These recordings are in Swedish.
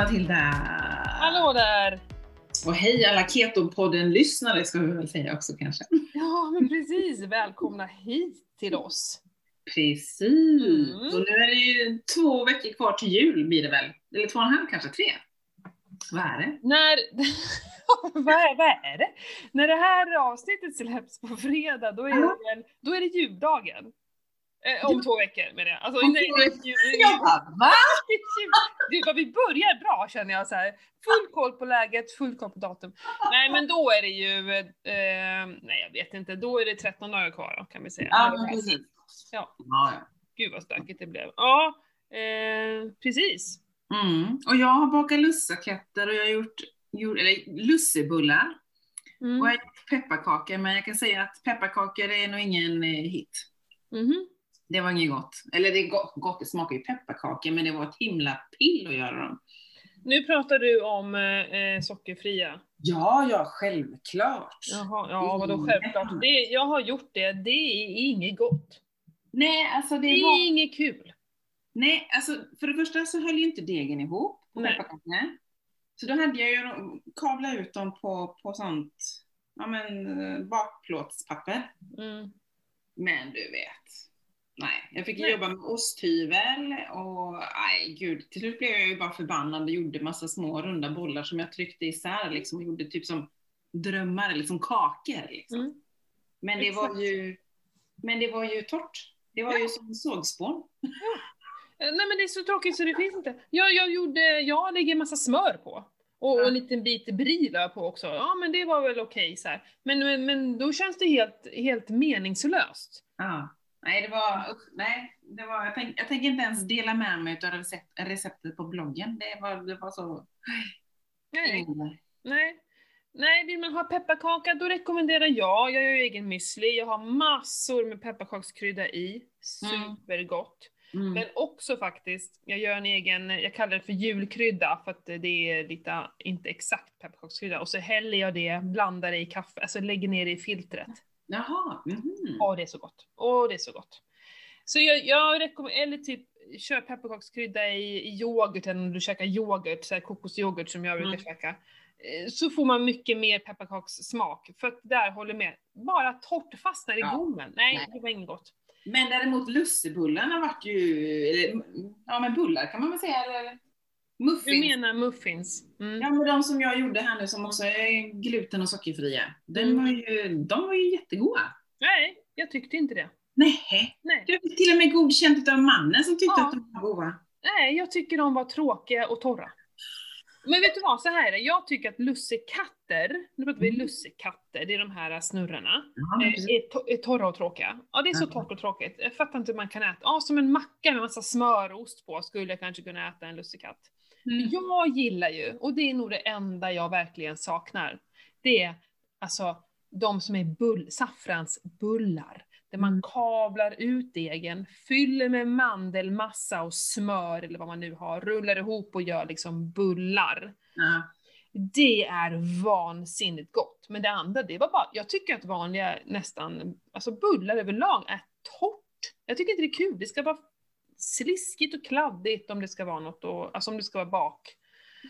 Matilda! Hallå där! Och hej alla Keto-podden-lyssnare ska vi väl säga också kanske. Ja, men precis. Välkomna hit till oss. Precis! Mm. Och nu är det ju två veckor kvar till jul blir det väl? Eller två och en halv kanske, tre? Vad är det? När... vad, är, vad är det? När det här avsnittet släpps på fredag, då är det, väl, då är det juldagen. Eh, om två veckor menar jag. Alltså, nej, nej, jul- Jag bara, va? Det vad vi börjar bra känner jag så här. Full koll på läget, full koll på datum. Nej men då är det ju, eh, nej jag vet inte, då är det 13 dagar kvar då, kan vi säga. Ja, men precis. Ja. Gud vad stökigt det blev. Ja, eh, precis. Mm. Och jag har bakat lussekatter och jag har gjort, gjort eller lussebullar. Mm. Och jag har gjort pepparkakor, men jag kan säga att pepparkakor är nog ingen eh, hit. Mhm. Det var inget gott. Eller det är gott, gott det smakar ju pepparkakor, men det var ett himla pill att göra dem. Nu pratar du om eh, sockerfria. Ja, ja, självklart. Jaha, ja vadå självklart. Det, jag har gjort det, det är inget gott. Nej, alltså det Det var... är inget kul. Nej, alltså för det första så höll ju inte degen ihop på pepparkakorna. Så då hade jag ju kavlat ut dem på, på sånt, ja men eh, bakplåtspapper. Mm. Men du vet. Nej, jag fick Nej. jobba med osthyvel och nej gud, till slut blev jag ju bara förbannad och gjorde massa små runda bollar som jag tryckte isär liksom och gjorde typ som drömmar eller som kakor liksom. Mm. Men det var Exakt. ju, men det var ju torrt. Det var Ja. ju som sågspån. Eh, Nej men det är så tråkigt så det finns inte. Jag, jag gjorde, jag lägger massa smör på. Och, och Ja. en liten bit brie på också. Ja men det var väl okej så här. Men, men, men då känns det helt, helt meningslöst. Ja. Nej, det var, nej, det var, jag, tänk, jag tänker inte ens dela med mig av recept, receptet på bloggen. Det var, det var så, Nej. Mm. Nej. Nej, vill man ha pepparkaka då rekommenderar jag, jag gör ju egen müsli, jag har massor med pepparkakskrydda i, supergott. Mm. Men också faktiskt, jag gör en egen, jag kallar det för julkrydda för att det är lite, inte exakt pepparkakskrydda. Och så häller jag det, blandar det i kaffe, alltså lägger ner det i filtret. Jaha, mhm. Åh det är så gott, åh det är så gott. Så jag, jag rekommenderar, eller typ kör pepparkakskrydda i, i yoghurten om du käkar yoghurt, så här kokosyoghurt som jag brukar Mm. käka. Eh, Så får man mycket mer pepparkakssmak. För att där håller med, bara torrt fastnar i Ja. gommen. Nej, Nej. det var inget gott. Men däremot lussebullarna vart ju, eller, ja men bullar kan man väl säga, eller muffins. Du menar muffins? Mm. Ja men de som jag gjorde här nu som också är gluten och sockerfria, den Mm. var ju, de var ju jättegoda. Nej, jag tyckte inte det. Nej, Nej. jag fick till och med godkänt av mannen som tyckte Ja. att de var goda. Nej, jag tycker de var tråkiga och torra. Men vet du vad, så här är det. Jag tycker att lussekatter, nu pratar vi Mm. lussekatter, det är de här snurrorna, Ja, eh, är, to- är torra och tråkiga. Ja, det är så torrt och tråkigt. Jag fattar inte hur man kan äta. Ja, som en macka med massa smörost på skulle jag kanske kunna äta en lussekatt. Mm. Jag gillar ju, och det är nog det enda jag verkligen saknar, det är alltså de som är bull, saffransbullar. Där man Mm. kavlar ut degen, fyller med mandelmassa och smör eller vad man nu har, rullar ihop och gör liksom bullar. Ja. Det är vansinnigt gott. Men det andra, det var bara, jag tycker att vanliga nästan, alltså bullar överlag är torrt. Jag tycker inte det är kul, det ska vara sliskigt och kladdigt om det ska vara något, och, alltså om det ska vara bak.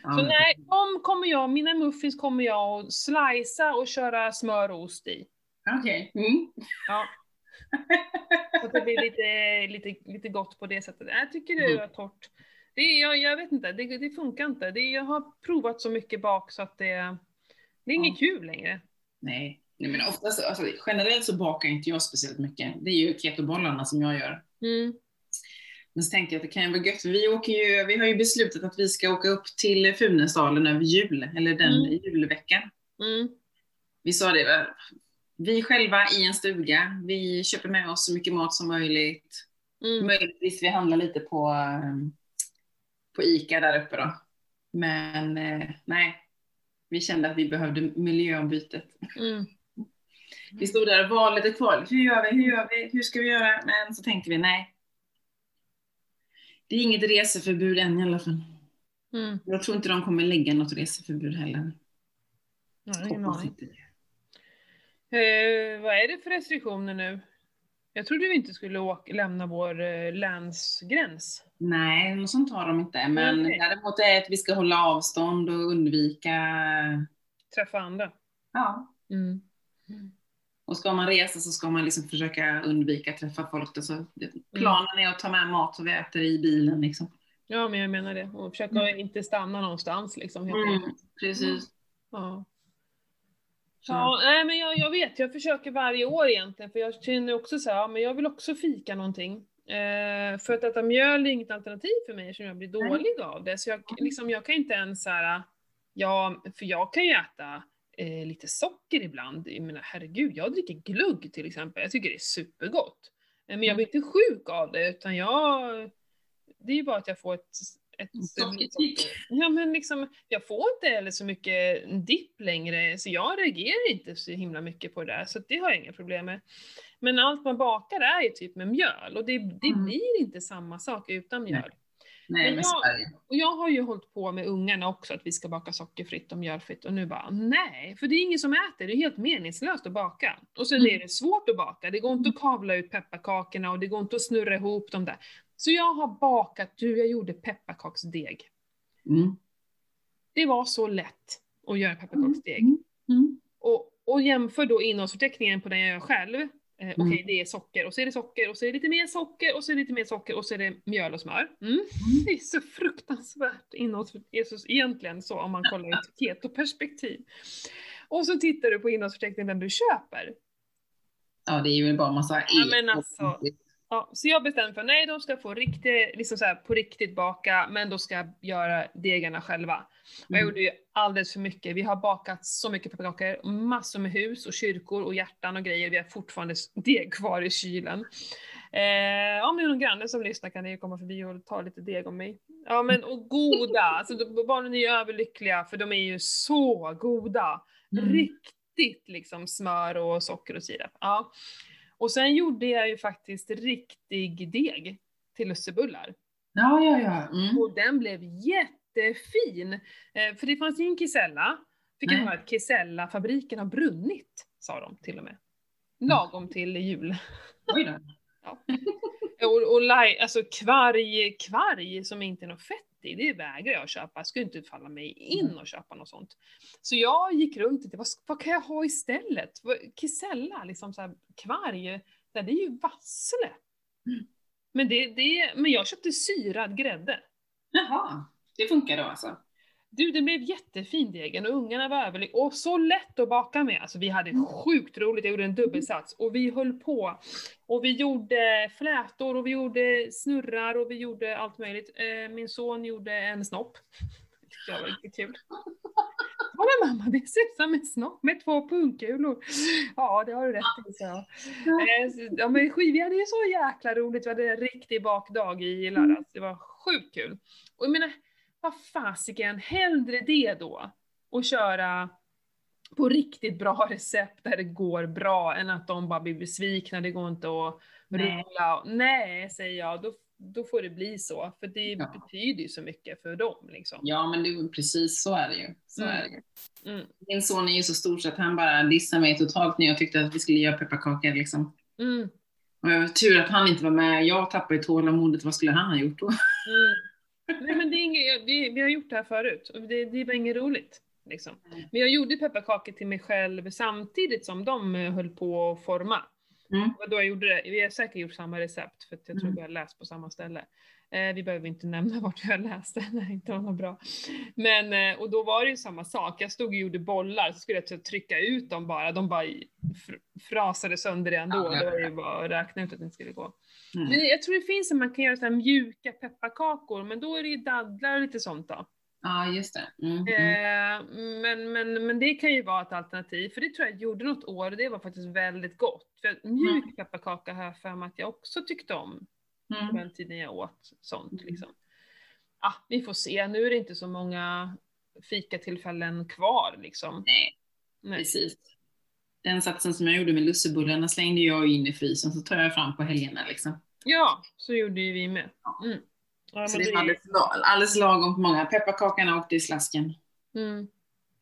Ja, Så nej, de kommer jag, mina muffins kommer jag att slicea och köra smör och ost i. Okej. Mm. Ja. Så det blir lite, lite, lite gott på det sättet. Jag tycker det är Mm. torrt. Det jag, jag vet inte, det, det funkar inte. Det, jag har provat så mycket bak så att det, det är inget kul längre. Nej. Nej, men oftast, alltså, generellt så bakar inte jag speciellt mycket. Det är ju ketobollarna som jag gör. Mm. Men så tänkte jag att det kan ju vara gött, vi, åker ju, vi har ju beslutat att vi ska åka upp till Funäsdalen över jul, eller den Mm. julveckan. Mm. Vi sa det? Vi själva i en stuga, vi köper med oss så mycket mat som möjligt. Mm. Möjligtvis vi handlar lite på, ehm, på ICA där uppe då. Men eh, nej, vi kände att vi behövde miljöombytet. Mm. Vi stod där och var lite kvar. Hur gör vi? Hur gör vi? Hur ska vi göra? Men så tänkte vi nej. Det är inget reseförbud än i alla fall. Mm. Jag tror inte de kommer lägga något reseförbud heller. Ja, ingen Hoppas aning. inte det. Eh, vad är det för restriktioner nu? Jag trodde vi inte skulle åka, lämna vår eh, länsgräns. Nej, något sånt har de inte. Men Okej. däremot är det att vi ska hålla avstånd och undvika... Träffa andra. Ja. Mm. Och ska man resa så ska man liksom försöka undvika att träffa folk. Då. Så det- planen är att ta med mat så vi äter i bilen. Liksom. Ja, men jag menar det. Och försöka inte stanna någonstans liksom. Mm, precis. Ja. Ja, nej men jag, jag vet, jag försöker varje år egentligen, för jag känner också så här, ja, men jag vill också fika någonting. Eh, för att äta mjöl är inget alternativ för mig eftersom jag blir Nej. dålig av det. Så jag, liksom, jag kan inte ens så här, ja, för jag kan ju äta eh, lite socker ibland. Jag menar herregud, jag dricker glugg till exempel. Jag tycker det är supergott. Eh, men jag blir inte sjuk av det, utan jag, det är ju bara att jag får ett ett Sockerkick. Ja men liksom, jag får inte heller så mycket dipp längre, så jag reagerar inte så himla mycket på det där, så det har jag inga problem med. Men allt man bakar är ju typ med mjöl, och det, det Mm. blir inte samma sak utan Nej. mjöl. Nej, Men men jag-. Och jag har ju hållit på med ungarna också, att vi ska baka sockerfritt och mjölfritt, och nu bara nej, för det är ingen som äter, det är helt meningslöst att baka. Och sen Mm. är det svårt att baka, det går inte att kavla ut pepparkakorna och det går inte att snurra ihop dem där. Så jag har bakat, du jag gjorde pepparkaksdeg. Mm. Det var så lätt att göra pepparkaksdeg. Mm. Mm. Och, och jämför då innehållsförteckningen på den jag gör själv. Eh, Okej, Mm. det är socker, och så är det socker, och så är det lite mer socker, och så är det lite mer socker, och så är det mjöl och smör. Mm. Det är så fruktansvärt innehållsförteckning, egentligen så om man kollar i ett keto-perspektiv. Och så tittar du på innehållsförteckningen den du köper. Ja, det är ju bara massa Ja, el. men alltså, Ja, så jag bestämde för nej, de ska få riktigt, liksom så här, på riktigt baka, men då ska jag göra degarna själva. Och jag Mm. gjorde ju alldeles för mycket. Vi har bakat så mycket pepparkakor, massor med hus och kyrkor och hjärtan och grejer. Vi har fortfarande deg kvar i kylen. Eh, om det är någon granne som lyssnar kan ni komma förbi och ta lite deg om mig. Ja men och goda, alltså barnen är ju överlyckliga för de är ju så goda. Mm. Riktigt liksom smör och socker och sirap. Ja. Och sen gjorde jag ju faktiskt riktig deg till lussebullar. Ja, ja, ja. Mm. Och den blev jättefin. Eh, för det fanns ju en Kisella. Fick jag höra att Kisella-fabriken har brunnit, sa de till och med. Lagom till jul. Oj då. Och, och laj, alltså kvarg, kvarg som inte är något fett i, det vägrar jag köpa. Jag skulle inte falla mig in och köpa något sånt. Så jag gick runt och tänkte, vad, vad kan jag ha istället? Kisella, liksom så här, kvarg, det är ju vassle. Mm. Men, det, det, men jag köpte syrad grädde. Jaha, det funkar då alltså? Du, det blev jättefin degen och ungarna var överlyckliga. Och så lätt att baka med. Alltså vi hade sjukt roligt, jag gjorde en dubbelsats. Och vi höll på. Och vi gjorde flätor och vi gjorde snurrar och vi gjorde allt möjligt. Eh, min son gjorde en snopp. Det var riktigt kul. Kolla mamma, det ser ut som en snopp med två pungkulor. Ja, det har du rätt i. Eh, så- Ja, men vi hade ju så jäkla roligt, vi hade en riktig bakdag i lördags. Det var sjukt kul. Och jag menar, vad fasiken, hellre det då. Och köra på riktigt bra recept där det går bra än att de bara blir besvikna, det går inte att Nej. rulla. Nej, säger jag, då, då får det bli så. För det Ja. betyder ju så mycket för dem liksom. Ja, men det, precis så är det ju. Så Mm. är det ju. Mm. Min son är ju så stor så att han bara dissade mig totalt när jag tyckte att vi skulle göra pepparkakor. Liksom. Mm. Och det var tur att han inte var med. Jag tappade tålamodet. Vad skulle han ha gjort då? Nej men det är inget, vi, vi har gjort det här förut och det, det var inget roligt. Liksom. Men jag gjorde pepparkakor till mig själv samtidigt som de eh, höll på att forma. Mm. Och då jag gjorde det, vi har säkert gjort samma recept för jag tror Mm. vi har läst på samma ställe. Eh, vi behöver inte nämna vart vi har läst det, inte var något bra. Men, eh, och då var det ju samma sak, jag stod och gjorde bollar, så skulle jag typ trycka ut dem bara, de bara fr- frasade sönder det ändå. Ja, ja, Det var ju bara att räkna ut att det inte skulle gå. Mm. Men jag tror det finns att man kan göra så här mjuka pepparkakor, men då är det ju dadlar och lite sånt då. Ja, just det. Mm. Mm. Eh, men, men, men det kan ju vara ett alternativ, för det tror jag gjorde något år och det var faktiskt väldigt gott. För mjuk Mm. pepparkaka har jag för mig att jag också tyckte om på Mm. den tiden jag åt sånt. Mm. Liksom. Ah, vi får se, nu är det inte så många fikatillfällen kvar liksom. Nej, Nej. precis. Den satsen som jag gjorde med lussebullarna slängde jag in i frysen, så tar jag fram på helgerna. Liksom. Ja, så gjorde ju vi med. Mm. Ja, Så det det var alldeles, alldeles lagom på många. Pepparkakorna åkte i slasken. mm.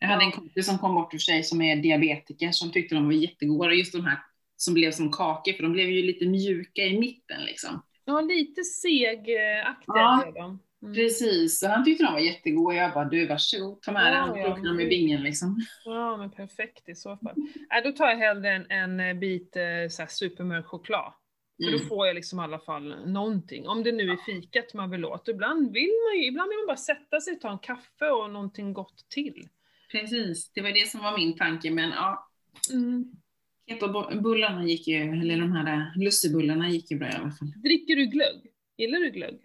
Jag hade Ja. en kompis som kom bort för sig som är diabetiker som tyckte de var jättegoda. Just de här som blev som kakor, för de blev ju lite mjuka i mitten liksom. Ja, lite segaktiga Ja. Mm. Precis, så han tyckte de var jättegoda. Jag bara, du varsågod, ta med Ja, dig. Han ja. i bingen liksom. Ja, men perfekt i så fall. Nej, då tar jag hellre en, en eh, bit eh, så här supermörk choklad. För då Mm. får jag liksom i alla fall någonting. Om det nu är fikat man vill åt. Ibland vill man ju, ibland vill man bara sätta sig och ta en kaffe och någonting gott till. Precis, det var det som var min tanke, men ja. Mm. Ketobullarna gick ju, eller de här lussebullarna gick ju bra i alla fall. Dricker du glögg? Gillar du glögg?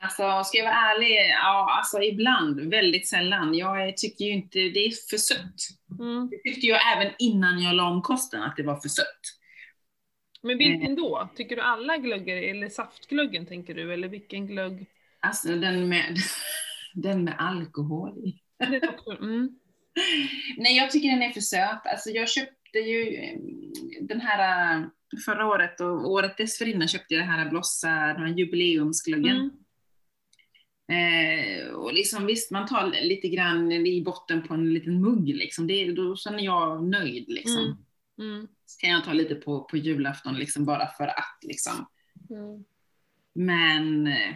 Alltså, ska jag vara ärlig, ja, alltså ibland, väldigt sällan. Jag tycker ju inte, det är för sött. Mm. Det tyckte jag även innan jag la om kosten, att det var för sött. Men vilken då? Tycker du alla glöggar, eller saftglöggen tänker du, eller vilken glögg? Alltså den med, den med alkohol i. Mm. Nej, jag tycker den är för söt. Alltså jag köpte ju eh, den här eh, förra året och året dessförinnan köpte jag det här Blossa, den här jubileumsglöggen. Mm. Eh, och liksom visst, man tar lite grann i botten på en liten mugg liksom. Det, då känner jag nöjd liksom. Mm. Mm. Kan jag ta lite på, på julafton liksom bara för att liksom. Mm. Men eh,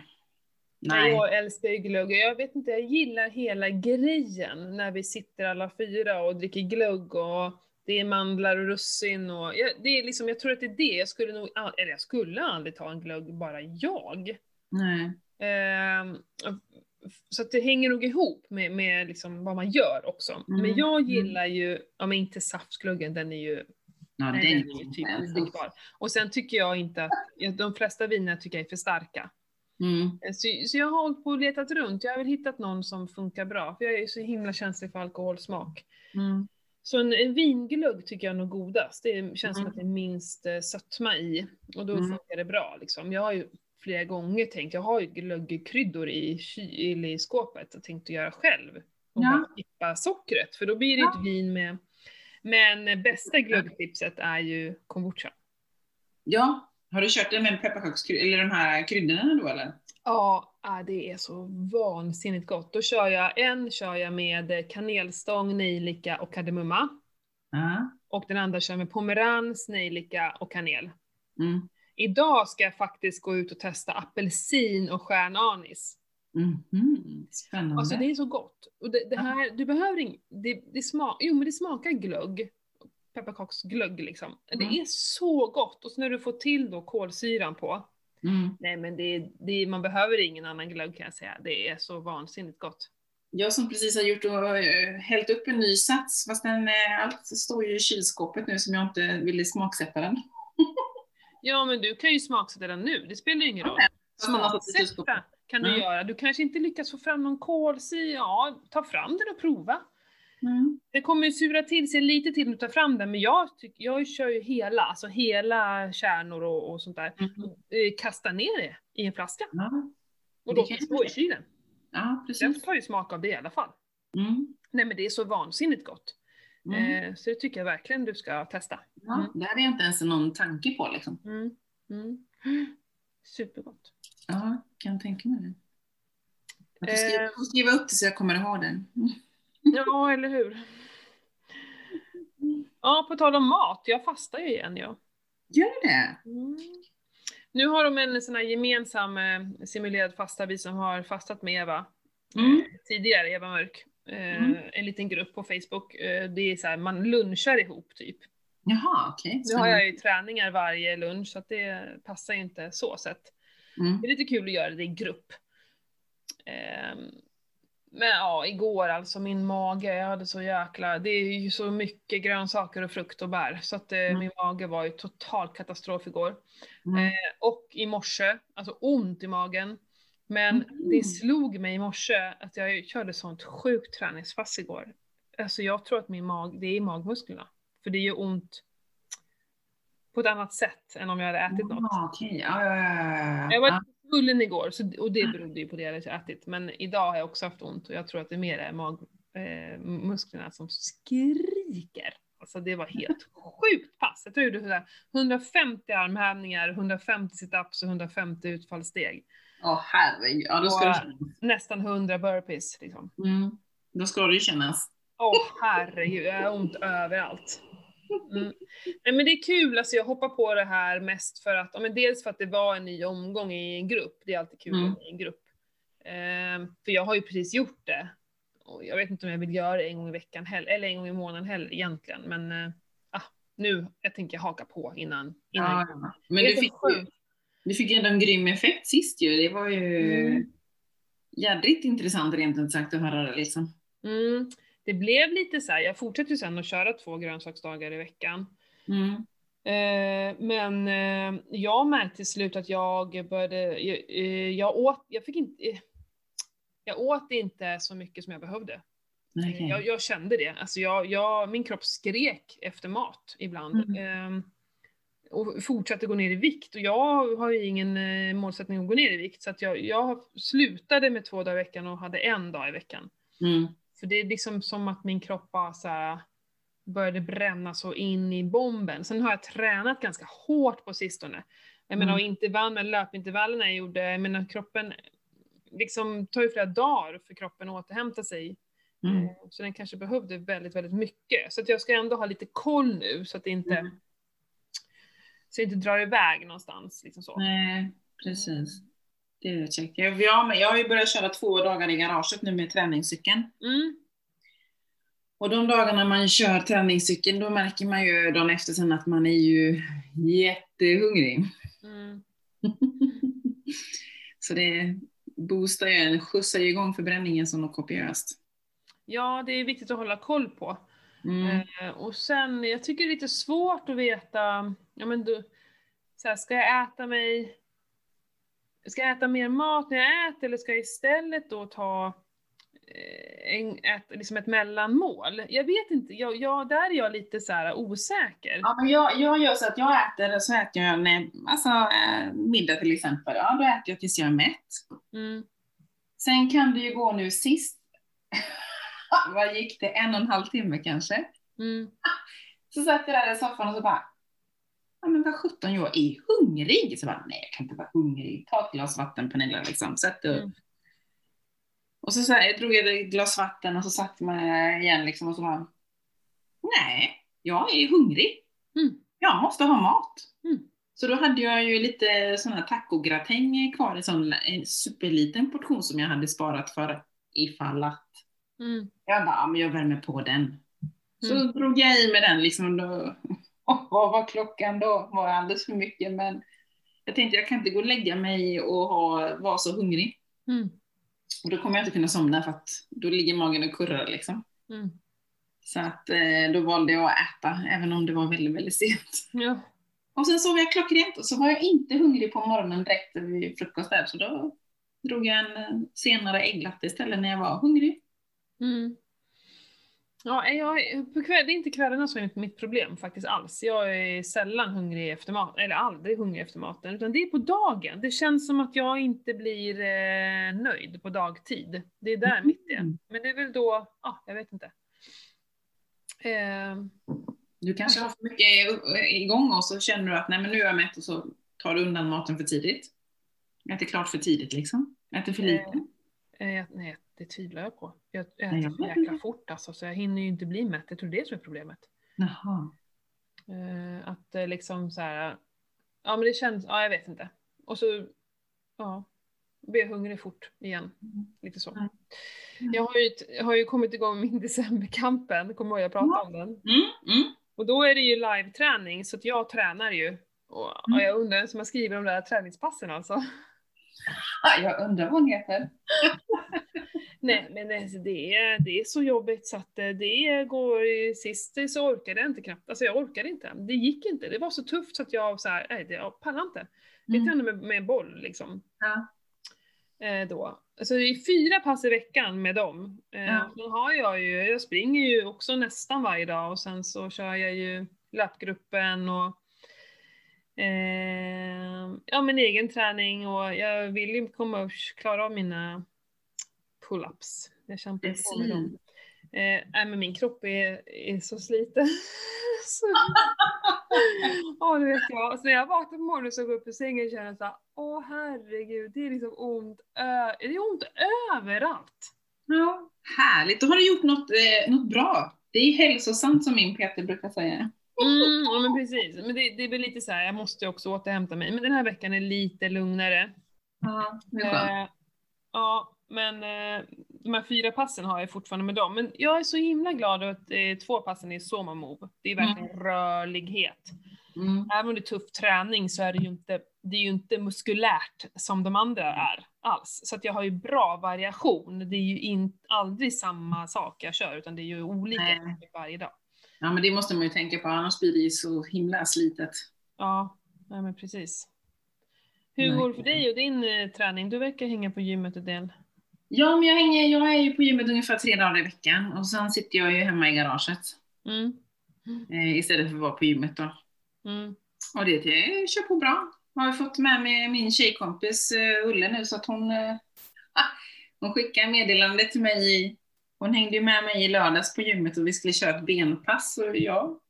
Nej. nej. Jag älskar ju glögg. Jag vet inte, jag gillar hela grejen när vi sitter alla fyra och dricker glögg och det är mandlar och russin och jag, det är liksom, jag tror att det är det. Jag skulle nog, eller jag skulle aldrig ta en glögg bara jag. nej. Ehm, så det hänger nog ihop med, med liksom vad man gör också. Men Mm, jag mm. gillar ju, ja men inte saftglöggen, den är ju, Ja, den den är ju typ odrickbar. Och sen tycker jag inte att, de flesta viner tycker jag är för starka. Mm. Så, så jag har hållit på och letat runt, jag har väl hittat någon som funkar bra, för jag är så himla känslig för alkoholsmak. Mm. Så en, en vinglögg tycker jag är nog godast, det känns som Mm. att det är minst eh, sötma i, och då Mm. funkar det bra liksom. Jag har ju flera gånger tänkt, jag har ju glöggkryddor i, ky- eller i skåpet och tänkt att göra själv. Och Ja. bara skippa sockret, för då blir det Ja. ett vin med Men bästa glöggtipset är ju kombucha. Ja, har du kört det med pepparkakskryddor, eller de här kryddorna då eller? Ja, ah, det är så vansinnigt gott. Då kör jag en kör jag med kanelstång, nejlika och kardemumma. Ja. Och den andra kör med pomerans, nejlika och kanel. Mm. Idag ska jag faktiskt gå ut och testa apelsin och stjärnanis. Mhm. Spännande. Alltså det är så gott. Och det, det här, du behöver ing, det, det, smak, jo, men det smakar glögg. Pepparkaksglögg liksom. Det Mm. är så gott. Och så när du får till då kolsyran på. Mm. Nej men det, det, man behöver ingen annan glögg kan jag säga. Det är så vansinnigt gott. Jag som precis har gjort och eh, hällt upp en ny sats, fast den, eh, allt står ju i kylskåpet nu som jag inte ville smaksätta den. Ja men du kan ju smaksätta den nu, det spelar ju ingen roll. Smaksätta kan du Mm. göra. Du kanske inte lyckas få fram någon kolsyra, ja ta fram den och prova. Mm. Det kommer ju sura till sig lite till när du tar fram den, men jag, tyck, jag kör ju hela, alltså hela kärnor och, och sånt där. Mm. Eh, Kasta ner det i en flaska Ja. och Det låt kan det jag stå i kylen. ja, Den precis. tar ju smak av det i alla fall. Mm. Nej men det är så vansinnigt gott. Mm. Eh, så det tycker jag verkligen du ska testa. Ja, det hade jag inte ens någon tanke på liksom. Mm. Mm. Supergott. Ja, kan tänka mig det. Jag får skriva, Eh. får skriva upp det så jag kommer ihåg den. Ja, eller hur? Ja, på tal om mat, jag fastar ju igen ja. Gör det? Mm. Nu har de en sån här gemensam eh, simulerad fasta, vi som har fastat med Eva Mm. eh, tidigare, Eva Mörk. Eh, Mm. En liten grupp på Facebook. Eh, det är så här, man lunchar ihop typ. Jaha, okej. Nu har jag ju träningar varje lunch så att det passar ju inte så sett. Mm. Det är lite kul att göra det i grupp. Men ja, igår alltså min mage, jag hade så jäkla, det är ju så mycket grönsaker och frukt och bär så att eh, Mm. min mage var ju total katastrof igår. Mm. Eh, och i morse, alltså ont i magen. Men Mm. det slog mig i morse att jag körde sånt sjukt träningspass igår. Alltså jag tror att min mag, det är magmusklerna. För det gör ont på ett annat sätt än om jag hade ätit något. Ja, ja, Jag ja. var svullen igår så, och det berodde ju på det jag hade ätit. Men idag har jag också haft ont och jag tror att det mer är magmusklerna eh, som skriker. Alltså det var helt sjukt pass. Jag tror jag gjorde sådär 150 armhävningar, 150 situps och 150 utfallssteg. Åh herregud. Ja, då ska det Och- kännas. Nästan 100 burpees liksom. Mm. Då ska det ju kännas. Åh herregud, jag har ont överallt. Mm. Nej men det är kul, alltså jag hoppar på det här mest för att, ja, men dels för att det var en ny omgång i en grupp, det är alltid kul Mm. i en grupp. Ehm, för jag har ju precis gjort det. Och jag vet inte om jag vill göra det en gång i veckan heller, eller en gång i månaden heller egentligen, men äh, nu, jag tänker haka på innan. innan Ja. Men du fick, ju, du fick ju ändå en grym effekt sist ju. Det var ju Mm. jädrigt intressant rent ut sagt att höra det liksom. Mm, det blev lite så här, jag fortsätter ju sen att köra två grönsaksdagar i veckan. Mm. Eh, men eh, jag märkte till slut att jag började, jag, eh, jag åt, jag fick inte, jag åt inte så mycket som jag behövde. Okej. Jag, jag kände det, alltså jag, jag, min kropp skrek efter mat ibland. Eh, och fortsatte gå ner i vikt och jag har ju ingen målsättning att gå ner i vikt så att jag, jag slutade med två dagar i veckan och hade en dag i veckan. Mm. För det är liksom som att min kropp bara så här började bränna så in i bomben. Sen har jag tränat ganska hårt på sistone. Jag menar, Mm. och intervallen, löpintervallerna jag gjorde, jag menar kroppen, liksom tar ju flera dagar för kroppen att återhämta sig. Mm. Eh, Så den kanske behövde väldigt, väldigt mycket. Så att jag ska ändå ha lite koll nu så att det inte, Mm. så det inte drar iväg någonstans. Liksom så. Nej, precis. Det är check. Jag, jag, med. jag har ju börjat köra två dagar i garaget nu med träningscykeln. Mm. Och de dagarna man kör träningscykeln, då märker man ju dagen efter sen att man är ju jättehungrig. Mm. Så det boostar ju, skjutsar ju igång förbränningen som något kopiöst. Ja, det är viktigt att hålla koll på. Mm. Eh, och sen, jag tycker det är lite svårt att veta, ja men du, så här, ska jag äta mig, ska jag äta mer mat när jag äter eller ska jag istället då ta eh, en, ett, liksom ett mellanmål? Jag vet inte, jag, jag, där är jag lite så här osäker. Ja, men jag, jag gör så att jag äter, så äter jag när, alltså, eh, middag till exempel, ja då äter jag tills jag är mätt. Mm, Sen kan det ju gå nu sist, vad gick det, en och en halv timme kanske? mm, Så satt jag där i soffan och så bara, ja men vad sjutton, jag är hungrig. Så bara, nej jag kan inte vara hungrig. Ta ett glas vatten Pernilla liksom, sätt upp. Mm. Och så, så här, drog jag ett glas vatten och så satte man igen liksom och så bara, nej, jag är hungrig. mm, Jag måste ha mat. Mm. Så då hade jag ju lite sån här tacogratäng kvar i sån en superliten portion som jag hade sparat för ifall att. mm, Jag bara, ja, men jag värmer på den. Så Mm. drog jag i med den liksom. Då, vad var klockan då? Var alldeles för mycket men jag tänkte jag kan inte gå och lägga mig och ha, vara så hungrig. mm, Och då kommer jag inte kunna somna för att då ligger magen och kurrar liksom. mm. Så att eh, då valde jag att äta även om det var väldigt, väldigt sent. Ja. Och sen sov jag klockrent och så var jag inte hungrig på morgonen direkt vid frukost där, så då drog jag en eh, senare ägglatte istället när jag var hungrig. Mm. Ja, jag, på kväll, det är inte kvällarna som är mitt problem faktiskt alls. Jag är sällan hungrig efter maten, eller aldrig hungrig efter maten, utan det är på dagen. Det känns som att jag inte blir eh, nöjd på dagtid. Det är där mitt är. Mm. Men det är väl då, ja, jag vet inte. Eh, Du kanske har för mycket igång och så känner du att nej men nu är jag mätt och så tar du undan maten för tidigt. Äter klart för tidigt liksom. Äter för lite. eh, jag- nej, det tvivlar jag på. Jag Nej, äter jag så jäkla fort alltså, så jag hinner ju inte bli mätt. Jag tror det är som är problemet. Jaha. Eh, att det liksom så här, ja men det känns, ja jag vet inte. Och så, ja, blir jag hungrig fort igen. Lite så. Mm. Jag har ju, jag har ju kommit igång med min decemberkampen, kommer ihåg jag pratade om den? Mm, mm. Och då är det ju live-träning, så att jag tränar ju. Och, och jag undrar vem som har skrivit de där träningspassen alltså. Ah, jag undrar vad hon heter. Nej men det, det, är, det är så jobbigt så att eh, det går, sist så orkade jag inte knappt, alltså jag orkade inte. Det gick inte, det var så tufft så att jag så här, nej det, jag pallar inte. Vi Mm. tränade med, med boll liksom. Ja. Eh, då. Alltså det är fyra pass i veckan med dem. Eh, Ja. Sen har jag ju, jag springer ju också nästan varje dag och sen så kör jag ju löpgruppen och eh, ja men egen träning och jag vill ju komma och klara av mina pull-ups. Jag kämpar på med dem. Eh, men min kropp är, är så sliten. så, Åh, det vet jag. Så när jag vaknar på morgonen så går jag upp ur sängen känner jag såhär, åh herregud, det är liksom ont, ö- det är ont överallt. Ja, härligt. Då har du gjort något, eh, något bra. Det är hälsosamt som min Peter brukar säga. Mm, ja men precis. Men det, det är väl lite så här, jag måste också återhämta mig. Men den här veckan är lite lugnare. Ja, det är skönt. Eh, ja, men eh, de här fyra passen har jag fortfarande med dem. Men jag är så himla glad att eh, två passen är Soma Move. Det är verkligen rörlighet. Mm. Även om det är tuff träning så är det ju inte, det är ju inte muskulärt som de andra är alls. Så att jag har ju bra variation. Det är ju in, aldrig samma sak jag kör utan det är ju olika Nej. varje dag. Ja, men det måste man ju tänka på, annars blir det ju så himla slitet. Ja, nej men precis. Hur går det för dig och din eh, träning? Du verkar hänga på gymmet en del. Ja, men jag, hänger, jag är ju på gymmet ungefär tre dagar i veckan och sen sitter jag ju hemma i garaget Mm. eh, istället för att vara på gymmet då. Mm. Och det det kör på bra. Jag har fått med mig min tjejkompis eh, Ulle nu så att hon, eh, hon skickade meddelande till mig. I, hon hängde ju med mig i lördags på gymmet och vi skulle köra ett benpass och ja,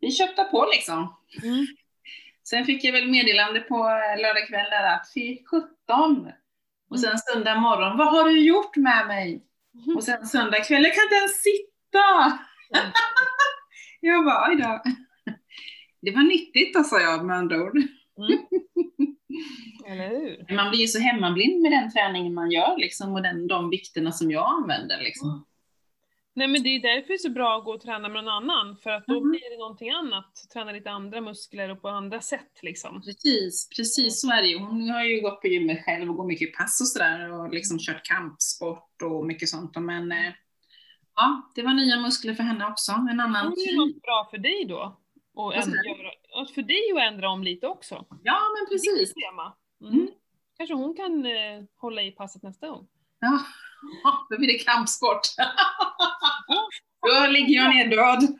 vi köpte på liksom. Mm. Sen fick jag väl meddelande på eh, lördag kväll där att fy 17. Och sen söndag morgon, vad har du gjort med mig? Och sen söndag kväll, jag kan inte ens sitta! Mm. jag bara, då. Det var nyttigt sa jag med andra ord. Mm. Eller hur? Man blir ju så hemmablind med den träningen man gör liksom, och den, de vikterna som jag använder. Liksom. Nej men det är därför det är så bra att gå och träna med någon annan, för att då Mhm. blir det någonting annat. Träna lite andra muskler och på andra sätt liksom. Precis, precis så är det ju. Hon har ju gått på gymmet själv och går mycket pass och sådär och liksom kört kampsport och mycket sånt. Men eh, ja, det var nya muskler för henne också. En annan Det är ju något bra för dig då. Och ändra, och för dig att ändra om lite också. Ja, men precis. Tema. Mm. Mm. Kanske hon kan eh, hålla i passet nästa gång. Ja, då blir det kampsport. Då ligger jag ner död.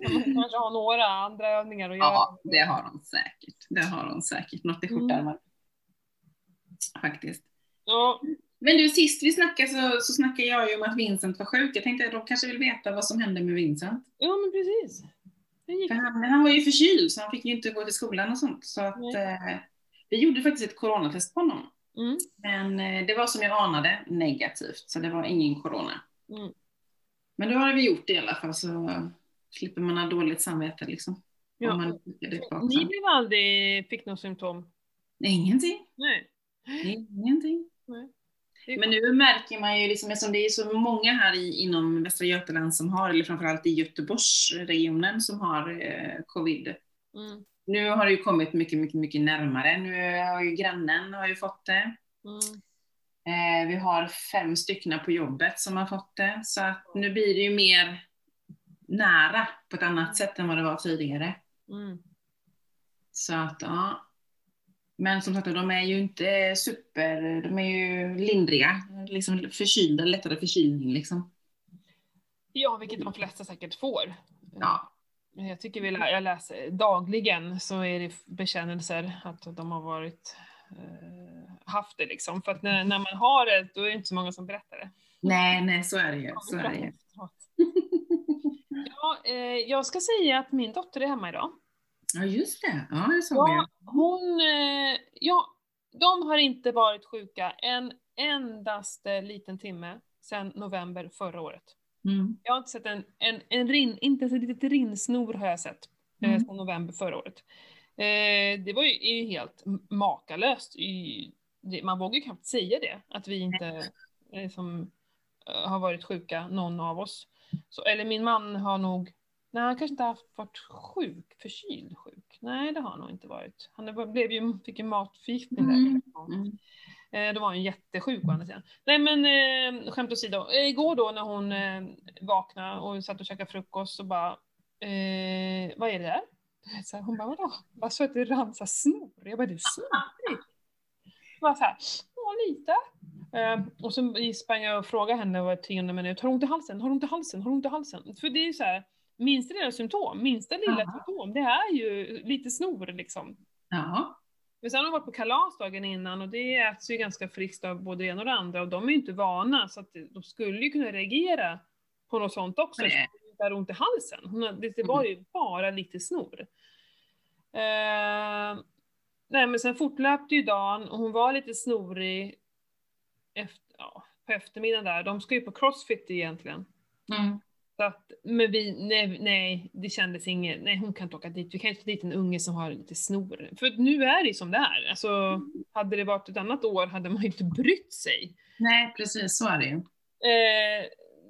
Man kanske har några andra övningar att göra. Ja, det har hon säkert. Det har hon säkert. Något i skjortärmar. Faktiskt. Ja, Men du, sist vi snackade så, så snackade jag ju om att Vincent var sjuk. Jag tänkte att de kanske vill veta vad som hände med Vincent. ja men precis. För han, han var ju förkyld så han fick ju inte gå till skolan och sånt. Så att, eh, vi gjorde faktiskt ett coronatest på honom. Mm. Men eh, det var som jag anade negativt, så det var ingen corona. Mm. Men då har vi gjort det i alla fall så slipper man ha dåligt samvete liksom. Ja. Man Ni blev aldrig, fick några symptom? Nej, Ingenting. Nej. Ingenting. Är Men nu märker man ju, liksom, eftersom det är så många här i, inom Västra Götaland som har, eller framförallt i Göteborgsregionen som har eh, covid. Mm. Nu har det ju kommit mycket, mycket, mycket närmare. Nu har ju grannen har ju fått det. Mm. Eh, vi har fem stycken på jobbet som har fått det. Så att nu blir det ju mer nära på ett annat sätt än vad det var tidigare. Mm. Så att, ja. Men som sagt, de är ju inte super, de är ju lindriga. Liksom förkylda, lättare förkylning liksom. Ja, vilket de flesta säkert får. Ja. Jag tycker vi lä- jag läser dagligen så är det bekännelser att de har varit eh, haft det liksom. För att när, när man har det, då är det inte så många som berättar det. Nej, nej, så är det ju. Så är det ju. Ja, eh, jag ska säga att min dotter är hemma idag. Ja, just det. Ja, det såg Ja, jag. hon, eh, ja, de har inte varit sjuka en endaste liten timme sedan november förra året. Mm. Jag har inte sett en, en, en rin, inte ens ett litet rinsnor har jag sett eh, Mm. sedan november förra året. Eh, det var ju, är ju helt makalöst. I, det, man vågar ju knappt säga det, att vi inte som, eh, har varit sjuka, någon av oss. Så, eller min man har nog, nej han kanske inte har haft, varit sjuk, förkyld sjuk. Nej det har han nog inte varit. Han blev ju, fick ju matförgiftning där. Mm. Eh, då var han jättesjuk å andra sidan. Nej men eh, skämt åsido. Igår då när hon eh, vaknade och satt och käkade frukost så bara, eh, vad är det där? Så här, hon bara, vadå? Bara så att det rann så snor. Jag bara, du är snorig? Bara så här, ja lite. Eh, och så sprang jag och frågade henne var tionde minut, har hon ont i halsen? Har hon ont i halsen? Har hon ont i halsen? För det är ju så här, minsta lilla symptom, minsta lilla Ja. symptom, det är ju lite snor liksom. Ja. Men sen har de varit på kalas dagen innan och det äts ju ganska friskt av både det ena och det andra och de är ju inte vana så att de skulle ju kunna reagera på något sånt också. Nej. Så hon har ont i halsen. Det, det var ju bara lite snor. Eh, nej men sen fortlöpte ju dagen och hon var lite snorig efter, ja, på eftermiddagen där. De ska ju på crossfit egentligen. Mm. Så att, men vi, nej, nej, det kändes inget, nej hon kan inte åka dit, vi kan inte ta dit en unge som har lite snor. För nu är det ju som det är, alltså hade det varit ett annat år hade man ju inte brytt sig. Nej, precis så är det ju. Eh,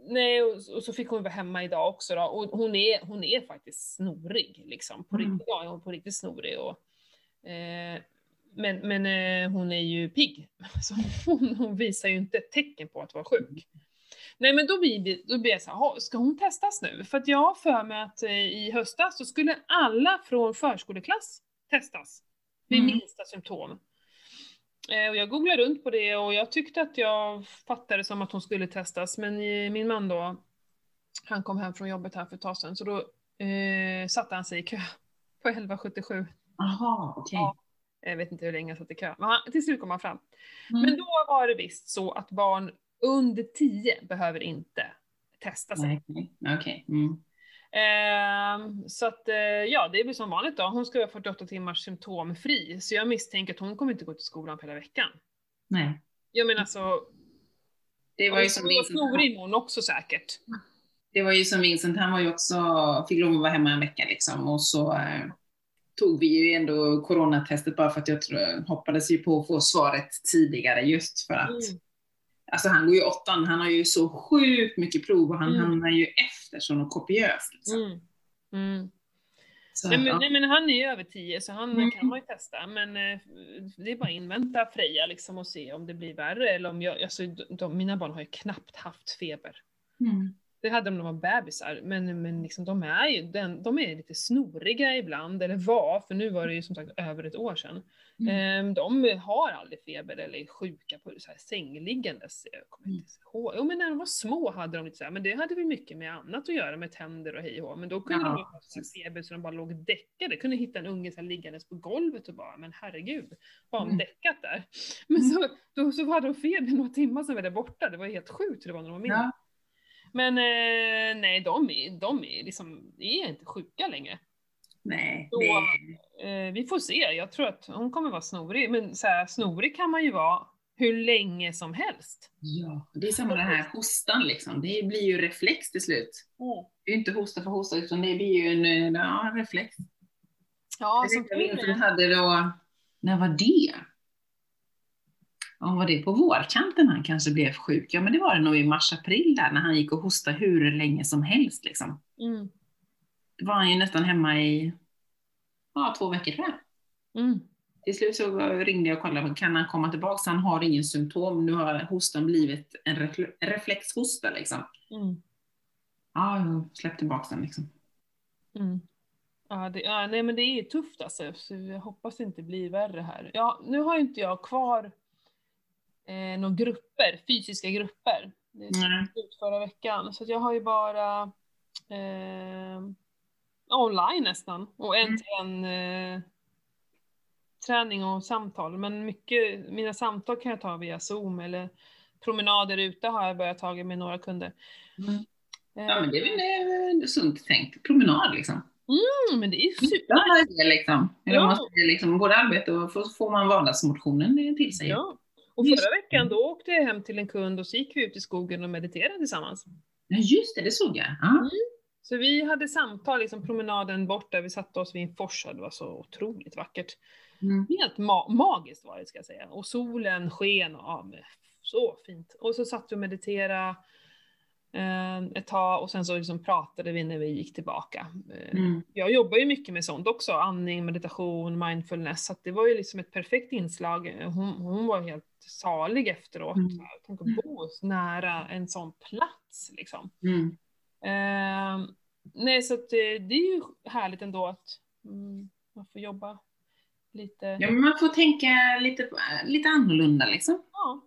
nej, och, och, så fick hon vara hemma idag också då, och hon är, hon är faktiskt snorig liksom. På Mm. riktigt, ja, hon är på riktigt snorig och eh, men, men eh, hon är ju pigg, så hon, hon visar ju inte tecken på att vara sjuk. Nej men då blir, då blir jag så här, "Ha, ska hon testas nu? För att jag har för mig att eh, i höstas så skulle alla från förskoleklass testas vid Mm. minsta symptom. Eh, och jag googlade runt på det och jag tyckte att jag fattade som att hon skulle testas, men eh, min man då, han kom hem från jobbet här för ett tag sedan, så då eh, satte han sig i kö på 1177. Jaha, okej. Ja. Jag vet inte hur länge jag satt i kö, men han, till slut kom han fram. Mm. Men då var det visst så att barn under 10 behöver inte testa sig. Okej. Okej. Mm. Ehm, så att, eh, ja, det blir som vanligt då. Hon ska vara 48 timmars symptomfri, så jag misstänker att hon kommer inte gå till skolan på hela veckan. Nej. Jag menar så, Det var ju som Vincent. snorig imorgon också säkert. Det var ju som Vincent, han var ju också, fick lov att vara hemma en vecka liksom och så eh, tog vi ju ändå coronatestet bara för att jag tror, hoppades ju på att få svaret tidigare just för att Mm. Alltså han går ju åttan, han har ju så sjukt mycket prov och han Mm. hamnar ju efter så något kopiöst. Liksom. Mm. Mm. Så, Nej, men, ja. nej men han är ju över 10 så han Mm. kan man ju testa. Men eh, det är bara att invänta Freja liksom och se om det blir värre eller om jag, alltså de, de, mina barn har ju knappt haft feber. Mm. Det hade de när de var bebisar, men, men liksom, de är ju den, de är lite snoriga ibland, eller var, för nu var det ju som sagt över ett år sedan. Mm. Ehm, de har aldrig feber eller är sjuka på så här sängliggandes. Jag kommer Mm. inte ihåg. Jo men när de var små hade de lite så här, men det hade väl mycket med annat att göra, med tänder och hej och. Men då kunde Ja, de ha feber så de bara låg däckade. Kunde hitta en unge så här liggandes på golvet och bara, men herregud, de Mm. däckat där? Men så, då, så hade de feber några timmar sen var det borta. Det var helt sjukt hur det var när de var mindre. Ja. Men eh, nej, de är, de är liksom, är inte sjuka längre. Nej, Så- det, Eh, vi får se, jag tror att hon kommer vara snorig. Men så här, snorig kan man ju vara hur länge som helst. ja, det är samma den här hostan liksom. Det blir ju reflex till slut. Det är ju inte hosta för hosta utan det blir ju en eh, ja, en reflex. Ja, Jag som tur är. hade då, när var det? Ja, var det på vårkanten han kanske blev sjuk? Ja, men det var det nog i mars-april där när han gick och hostade hur länge som helst liksom. Mm. Då var han ju nästan hemma i ja, två veckor tror jag. Mm. Till slut så ringde jag och kollade, kan han komma tillbaka? Han har ingen symptom. Nu har hostan blivit en refle- reflexhosta liksom. Mm. Ja, jag släppte tillbaka den liksom. Mm. Ja, det, ja, nej men det är tufft alltså, så jag hoppas det inte blir värre här. Ja, nu har inte jag kvar eh, några grupper, fysiska grupper. Det är Nej. slut förra veckan, så jag har ju bara eh, online nästan och en Mm. till en eh, träning och samtal. Men mycket, mina samtal kan jag ta via zoom eller promenader ute har jag börjat ta med några kunder. Mm. Eh, Ja, men det är väl eh, sunt tänkt. Promenad liksom. mm, men det är super. Ja, det är liksom. Eller man liksom både arbete och får man vardagsmotionen till sig. Ja. Och förra veckan då åkte jag hem till en kund och så gick vi ut i skogen och mediterade tillsammans. Ja, just det, det såg jag. Ja. Så vi hade samtal, liksom promenaden bort där vi satte oss vid en fors, det var så otroligt vackert. Mm. Helt ma- magiskt var det ska jag säga. Och solen sken och ja, så fint. Och så satt vi och mediterade ett tag och sen så liksom pratade vi när vi gick tillbaka. Eh, Mm. Jag jobbar ju mycket med sånt också, andning, meditation, mindfulness, så det var ju liksom ett perfekt inslag. Hon, hon var helt salig efteråt. Mm. Tänk att bo så nära en sån plats liksom. Mm. Eh, nej, så det, det är ju härligt ändå att mm, man får jobba lite. Ja, men man får tänka lite, lite annorlunda liksom. Ja.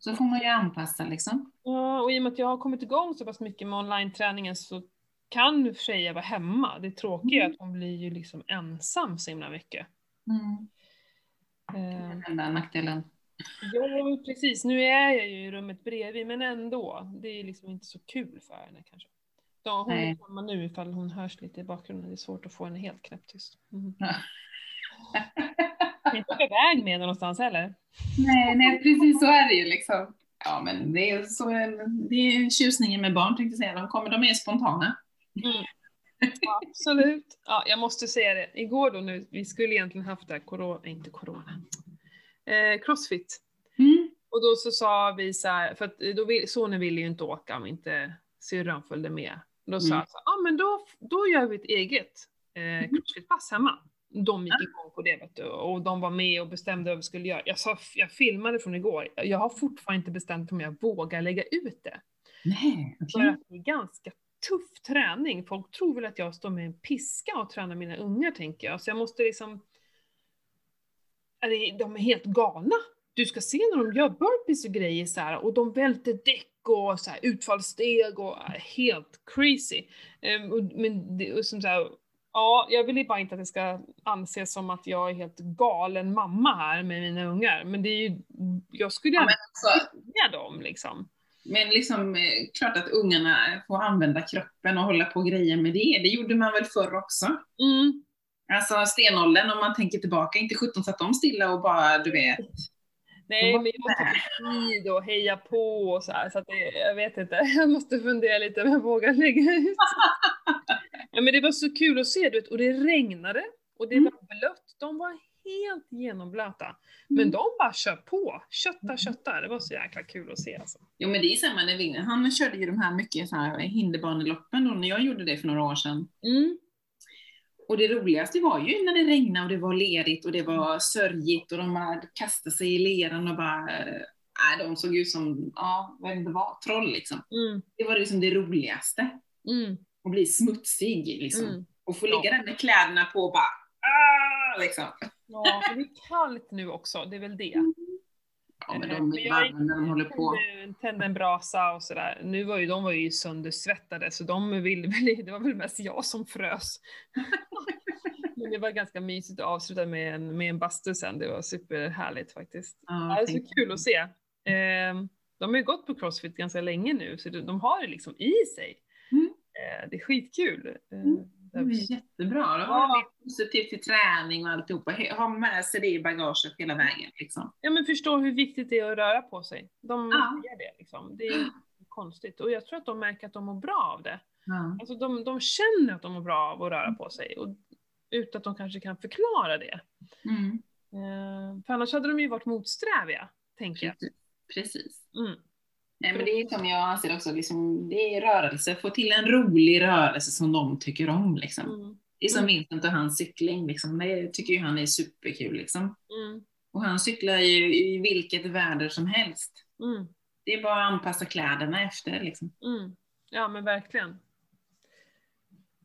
Så får man ju anpassa liksom. Ja, och i och med att jag har kommit igång så pass mycket med online-träningen så kan Freja vara hemma. Det tråkiga är att hon blir ju liksom ensam så himla mycket. Mm. Eh, Den enda nackdelen. ja, precis. Nu är jag ju i rummet bredvid, men ändå. Det är liksom inte så kul för henne kanske. Ja, hon Nej. är hemma nu ifall hon hörs lite i bakgrunden. Det är svårt att få henne helt knäpptyst. Mm. Inte åka iväg med henne någonstans heller. Nej, nej, precis så är det ju liksom. Ja, men det är, så, det är tjusningen med barn tänkte jag säga. De, kommer, de är spontana. Mm. Absolut. Ja, jag måste säga det. Igår då nu, vi skulle egentligen haft det här corona, inte corona, eh, crossfit. Mm. Och då så sa vi så här, för att då vill, sonen ville ju inte åka om inte syrran följde med. Då sa Mm. jag så ja ah, men då, då gör vi ett eget eh, Mm. crossfit-pass hemma. De gick igång på det vet du, och de var med och bestämde vad vi skulle göra. Jag, sa, jag filmade från igår, jag har fortfarande inte bestämt om jag vågar lägga ut det. Nej, För okej. att det är ganska tuff träning. Folk tror väl att jag står med en piska och tränar mina ungar tänker jag. Så jag måste liksom... De är helt galna. Du ska se när de gör burpees och grejer så här, och de välter däck och så här, utfallssteg och är helt crazy. Ehm, men det, och som så här, ja, jag vill ju bara inte att det ska anses som att jag är helt galen mamma här med mina ungar. Men det är ju, jag skulle Ja, gärna men, alltså, dem liksom. men liksom, eh, klart att ungarna får använda kroppen och hålla på grejer med det. Det gjorde man väl förr också? Mm. Alltså stenåldern, om man tänker tillbaka, inte 17 satt de stilla och bara, du vet. Nej, men jag tar tid och heja på och så här, så att det, jag vet inte. Jag måste fundera lite om jag vågar lägga ut. Ja, men det var så kul att se, du vet, och det regnade och det Mm. var blött. De var helt genomblöta. Men de bara kör på, köttar, köttar. Det var så jäkla kul att se alltså. Jo men det är samma när Vinne, han körde ju de här mycket så här hinderbaneloppen då när jag gjorde det för några år sedan. Mm. Och det roligaste var ju när det regnade och det var lerigt och det var sörjigt och de kastade sig i leran och bara, nej de såg ut som, ja, vad det var, troll liksom. Mm. Det var liksom det roligaste. Mm. Att bli smutsig liksom. Mm. Och få Ja. ligga där med kläderna på och bara, ah, liksom. Ja, det är kallt nu också, det är väl det. Ja men Eh, de jag varma när de håller på. tände- en brasa och sådär. Nu var ju de var ju söndersvettade så de ville väl, det var väl mest jag som frös. Men det var ganska mysigt att avsluta med en, med en bastu sen, det var superhärligt faktiskt. Ja, det är så kul att se. Eh, de har ju gått på crossfit ganska länge nu så de, har det liksom i sig. Mm. Eh, det är skitkul. Eh, Mm. Det där- är jättebra. Då har man positivt till träning och alltihopa. Ha med sig det i bagaget hela vägen. Liksom. Ja men förstå hur viktigt det är att röra på sig. De Ja. gör det liksom. Det är konstigt. Och jag tror att de märker att de mår bra av det. Ja. Alltså de, de känner att de mår bra av att röra på sig. Och, utan att de kanske kan förklara det. Mm. Eh, för annars hade de ju varit motsträviga, tänker jag. Precis. Precis. Mm. Nej, men det är som jag anser också, liksom, det är rörelse. Få till en rolig rörelse som de tycker om. Liksom. Mm. Det är som Mm. Vincent och hans cykling. Liksom. Det tycker ju han är superkul. Liksom. Mm. Och han cyklar ju i vilket väder som helst. Mm. Det är bara att anpassa kläderna efter. Liksom. Mm. Ja men verkligen.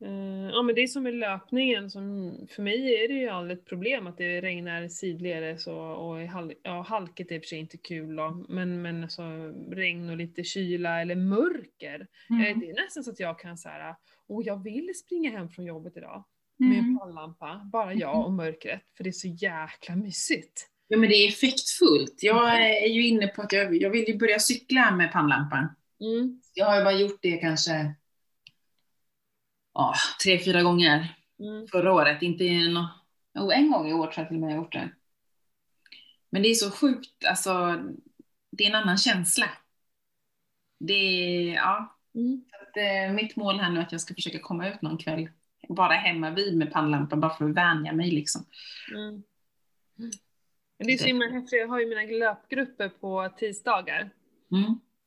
Eh, ja men det är som med löpningen, som, för mig är det ju aldrig ett problem att det regnar sidledes och, och hal, ja, halket är i och för sig inte kul då, men, men alltså, regn och lite kyla eller mörker. Eh, Mm. det är nästan så att jag kan säga, och jag vill springa hem från jobbet idag med en Mm. pannlampa, bara jag och mörkret, för det är så jäkla mysigt. Ja, men det är effektfullt. Jag är ju inne på att jag, jag vill ju börja cykla med pannlampan. Mm. Jag har ju bara gjort det kanske ja, tre, fyra gånger Mm. förra året. Inte en, jo, en gång i år tror jag till och med jag gjort det. Men det är så sjukt, alltså det är en annan känsla. Det är, ja, Mm. så att, eh, mitt mål här nu är att jag ska försöka komma ut någon kväll. Bara hemma vid med pannlampan, bara för att vänja mig liksom. Mm. Men det är så himla häftigt, jag har ju mina löpgrupper på tisdagar.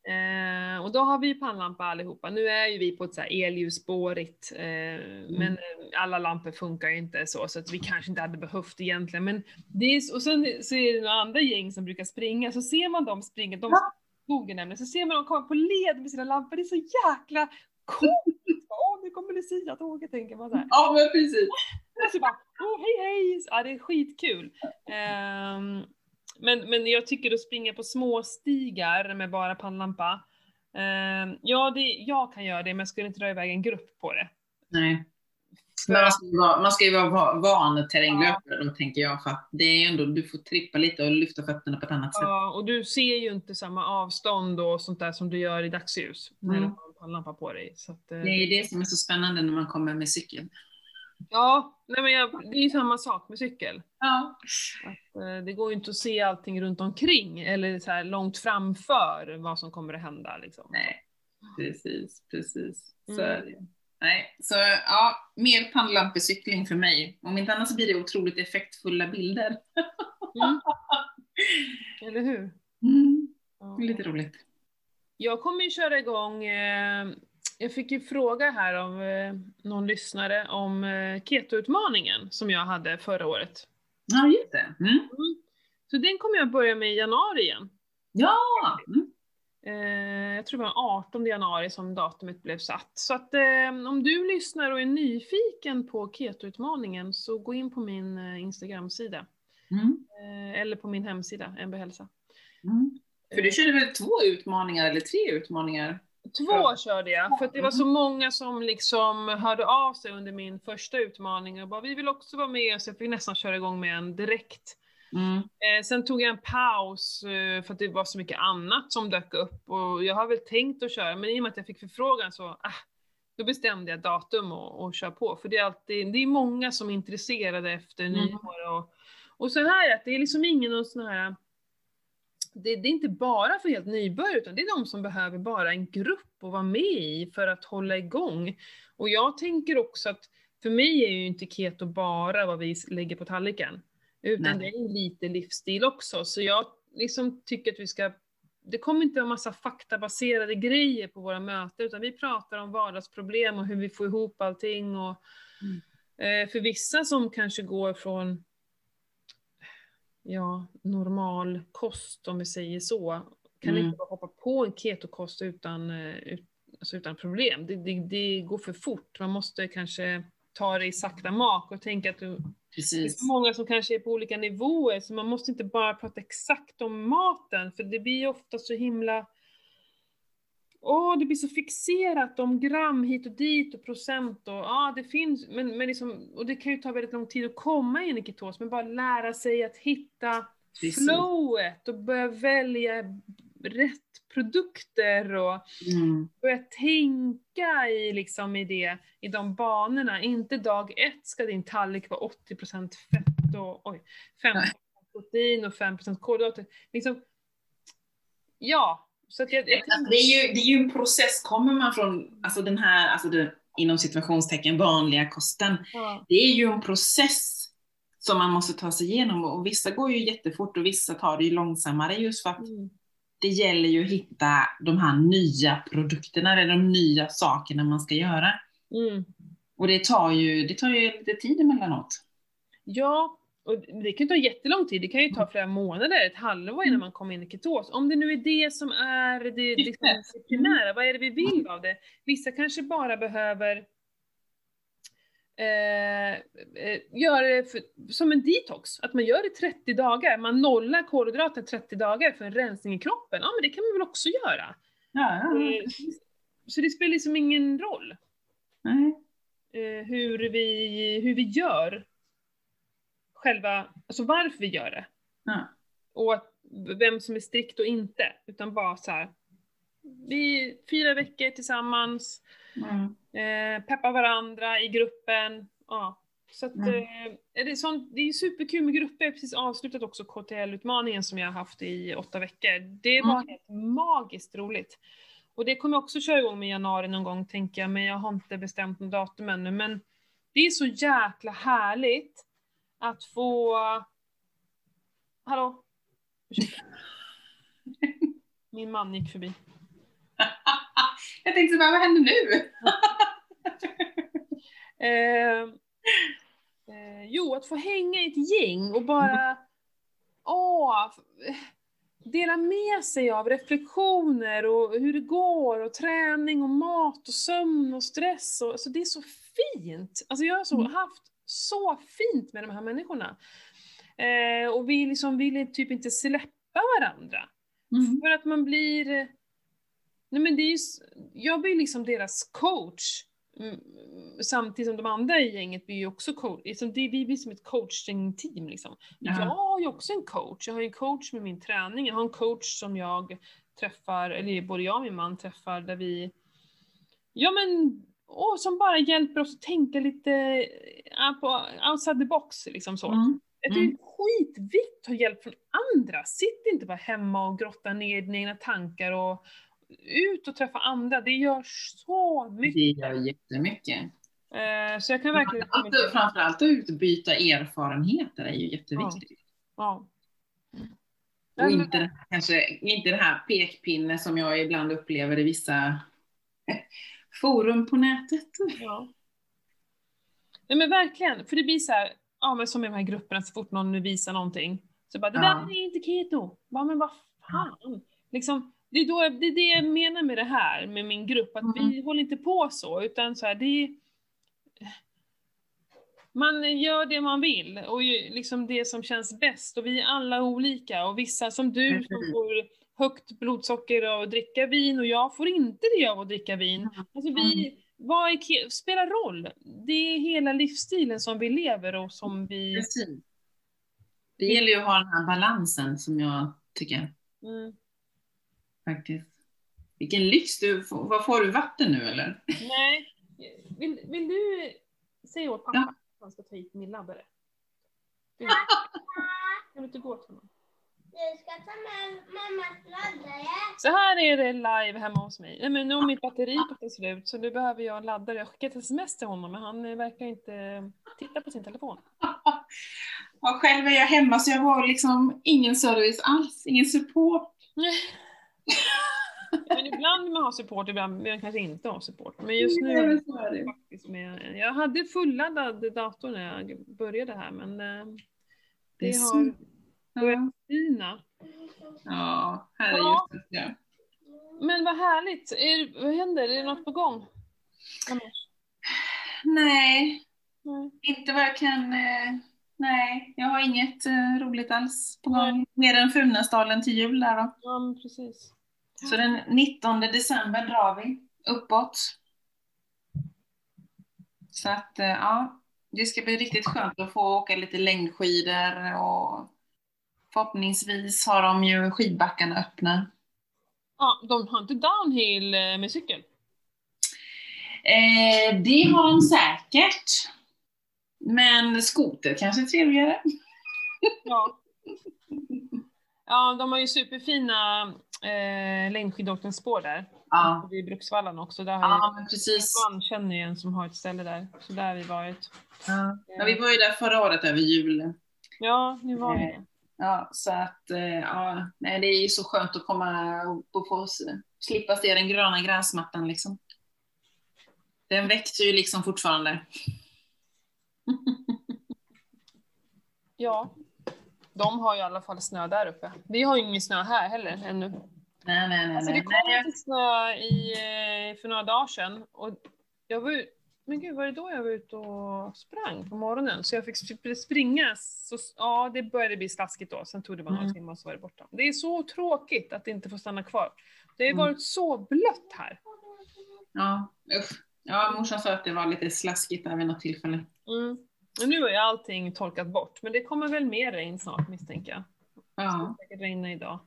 Mm. Eh, och då har vi ju pannlampa allihopa. Nu är ju vi på ett så här elljusspårigt, eh, men eh, alla lampor funkar ju inte så, så att vi kanske inte hade behövt egentligen. Men det är, och sen så är det några andra gäng som brukar springa, så ser man dem springa, de Ja. skogen nämligen, så ser man dem komma på led med sina lampor, det är så jäkla coolt! Åh, nu kommer Lucia-tåget tänker man så här. Ja, men precis. Och så bara, oh, hej hej! Ja, det är skitkul. Ehm, men, men jag tycker att springa på små stigar med bara pannlampa, ehm, ja, det, jag kan göra det, men jag skulle inte dra iväg en grupp på det. Nej. Men man ska ju vara, man ska ju vara va- van terränglöpare då, tänker jag, för det är ju ändå, du får trippa lite och lyfta fötterna på ett annat sätt. Ja, och du ser ju inte samma avstånd och sånt där som du gör i dagsljus när Mm. du har en pannlampa på dig. Att, eh, Det är det som är så spännande när man kommer med cykeln. Ja, nej men jag, det är ju samma sak med cykel. Ja. Att, eh, det går ju inte att se allting runt omkring eller så här långt framför vad som kommer att hända. Liksom. Nej, precis, precis. Så Mm. är det. Nej, så ja, mer pannlampecykling för mig. Om inte annat så blir det otroligt effektfulla bilder. Mm. Eller hur? Mm. Ja. Lite roligt. Jag kommer ju köra igång, eh, jag fick ju fråga här av eh, någon lyssnare om eh, ketoutmaningen som jag hade förra året. Ja, just det. Mm. Så den kommer jag börja med i januari igen. Ja! Mm. Eh, jag tror det var 18 januari som datumet blev satt. Så att eh, om du lyssnar och är nyfiken på ketoutmaningen så gå in på min eh, Instagram-sida. Mm. Eller på min hemsida, MB Hälsa. Mm. För du körde väl två utmaningar eller tre utmaningar? Två körde jag, för det var så många som liksom hörde av sig under min första utmaning och bara vi vill också vara med, så jag fick nästan köra igång med en direkt. Mm. Eh, sen tog jag en paus eh, för att det var så mycket annat som dök upp och jag har väl tänkt att köra, men i och med att jag fick förfrågan så ah, då bestämde jag datum och, och kör på. För det är alltid, det är många som är intresserade efter Mm. nyår och, och så här att det är liksom ingen någon sån här det, det är inte bara för helt nybörjare, utan det är de som behöver bara en grupp att vara med i för att hålla igång. Och jag tänker också att för mig är ju inte keto bara vad vi lägger på tallriken, utan Nej. det är lite livsstil också. Så jag liksom tycker att vi ska det kommer inte vara massa faktabaserade grejer på våra möten, utan vi pratar om vardagsproblem och hur vi får ihop allting. Och, eh, för vissa som kanske går från ja, normal kost, om vi säger så, kan Mm. inte bara hoppa på en ketokost utan, eh, alltså utan problem. Det, det, det går för fort. Man måste kanske ta det i sakta mak och tänka att du, det är Precis. så många som kanske är på olika nivåer, så man måste inte bara prata exakt om maten, för det blir ofta så himla Åh, det blir så fixerat om gram hit och dit och procent och ja, det finns, men, men liksom, och det kan ju ta väldigt lång tid att komma in i ketos, men bara lära sig att hitta Precis. flowet och börja välja rätt produkter och Mm. börja tänka i, liksom, i, det, i de banorna. Inte dag ett ska din tallrik vara 80% fett och oj, 5% protein och 5% kolhydrater. Liksom, ja, så jag, jag Alltså, det, är ju, det är ju en process, kommer man från alltså den här, alltså det, inom situationstecken, vanliga kosten, ja, det är ju en process som man måste ta sig igenom och vissa går ju jättefort och vissa tar det ju långsammare just för att mm, det gäller ju att hitta de här nya produkterna, eller de nya sakerna man ska göra. mm. Och det tar ju, det tar ju lite tid emellanåt. Ja, och det kan ju ta jättelång tid. Det kan ju ta flera månader, ett halvår innan man kommer in i ketos. Om det nu är det som är det, liksom, primära, vad är det vi vill av det? Vissa kanske bara behöver eh, eh, göra det för, som en detox, att man gör det 30 dagar, man nollar kolhydrater 30 dagar för en rensning i kroppen. Ja, men det kan man väl också göra. Ja, Eh, Så det spelar liksom ingen roll Nej. eh, hur, vi, hur vi gör själva, alltså varför vi gör det. Ja. Och vem som är strikt och inte, utan bara så här. Vi fyra veckor tillsammans, Mm. eh, peppar varandra i gruppen. Ja. Så att, Mm. eh, är det, sånt, det är superkul med grupper, jag har precis avslutat också KTL-utmaningen som jag har haft i åtta veckor. Det var Mm. helt magiskt roligt. Och det kommer jag också köra igång med i januari någon gång tänker jag, men jag har inte bestämt något datum ännu. Men det är så jäkla härligt att få... Hallå? Ursäkta. Min man gick förbi. Jag tänkte bara, vad händer nu? Eh, eh, jo, att få hänga i ett gäng och bara åh, f- dela med sig av reflektioner och hur det går och träning och mat och sömn och stress. Och, alltså det är så fint! Alltså jag har så, Mm. haft så fint med de här människorna. Eh, och vi liksom vill typ inte släppa varandra. Mm. För att man blir... Nej men det är ju, jag blir liksom deras coach. Mm, Samtidigt som de andra i gänget blir ju också coach. Liksom det, vi blir som ett coaching-team liksom. Jag har ju också en coach. Jag har en coach med min träning. Jag har en coach som jag träffar, eller både jag och min man träffar där vi, ja men, åh, som bara hjälper oss att tänka lite på outside the box liksom så. Mm. Jag tycker det är skitviktigt att ta hjälp från andra. Sitt inte bara hemma och grotta ner dina egna tankar och ut och träffa andra. Det gör så Det mycket. gör jättemycket. Eh, så jag kan verkligen Att, rekommendera. framförallt att utbyta erfarenheter är ju jätteviktigt. Ja. Och Nej, men- inte, det här- kanske, inte det här pekpinne som jag ibland upplever i vissa forum på nätet. Ja. Nej men verkligen, för det blir så här, ja men som i de här grupperna, så fort någon nu visar någonting, så bara det Ja. där är inte keto. Bara, men vad fan. Liksom, det, är då, det är det jag menar med det här, med min grupp, att vi Mm. håller inte på så, utan så här, det är, man gör det man vill och liksom det som känns bäst och vi är alla olika och vissa som du som får högt blodsocker av att dricka vin och jag får inte det av att dricka vin. Alltså vi, vad är, spelar roll? Det är hela livsstilen som vi lever och som vi... Precis. Det gäller ju att ha den här balansen som jag tycker Mm. faktiskt. Vilken lyx! Du, får- vad får du vatten nu eller? Nej, vill, vill du säga åt pappa Ja. att han ska ta hit min? Vill- Kan du inte gå till honom? Du ska ta med mammas laddare. Så här är det live hemma hos mig. Nej, men nu har mitt batteri tagit slut så nu behöver jag en laddare. Jag har skickat ett sms till honom men han verkar inte titta på sin telefon. Ja, själv är jag hemma så jag har liksom ingen service alls, ingen support. Men ibland vill man ha support, ibland vill man kanske inte ha support. Men just nu det. faktiskt med, jag hade fulladdad dator när jag började här men eh, det, Det är har fina. ja här är Ja. just det. Ja. Men vad härligt, är, vad händer? Är det något på gång? Annars? Nej, Nej. inte vad jag kan... Eh, nej, jag har inget eh, roligt alls på Nej. gång. Mer än Funäsdalen till jul där då. Ja precis. Så den 19 december drar vi uppåt. Så att, eh, ja, det ska bli riktigt skönt att få åka lite längdskidor och förhoppningsvis har de ju skidbackarna öppna. Ja, de har inte downhill eh, med cykel? Eh, det har de säkert. Men skoter kanske är trevligare. Ja. Ja, de har ju superfina eh, längdskidåkningsspår där. Ja, Vid Bruksvallarna också. Där har ja ju, precis. man känner ju en som har ett ställe där. Så där har vi varit. Ja. Ja, vi var ju där förra året över jul. Ja, nu var vi det. Ja, så att eh, ja, nej, det är ju så skönt att komma och få slippa se den gröna gräsmattan liksom. Den växer ju liksom fortfarande. Ja. De har ju i alla fall snö där uppe. Vi har ju ingen snö här heller ännu. Nej, nej, nej. Alltså det kom nej. lite snö i, eh, för några dagar sedan. Och jag var, men gud, var det då jag var ute och sprang på morgonen? Så jag fick sp- springa. Så, ja, det började bli slaskigt då. Sen tog det bara några Mm. timmar och så var det borta. Det är så tråkigt att det inte får stanna kvar. Det har ju Mm. varit så blött här. Ja, usch. Ja, morsan sa att det var lite slaskigt där vid något tillfälle. Mm. Men nu är allting torkat bort. Men det kommer väl mer regn snart misstänker jag. Det Ja, ska säkert regna idag.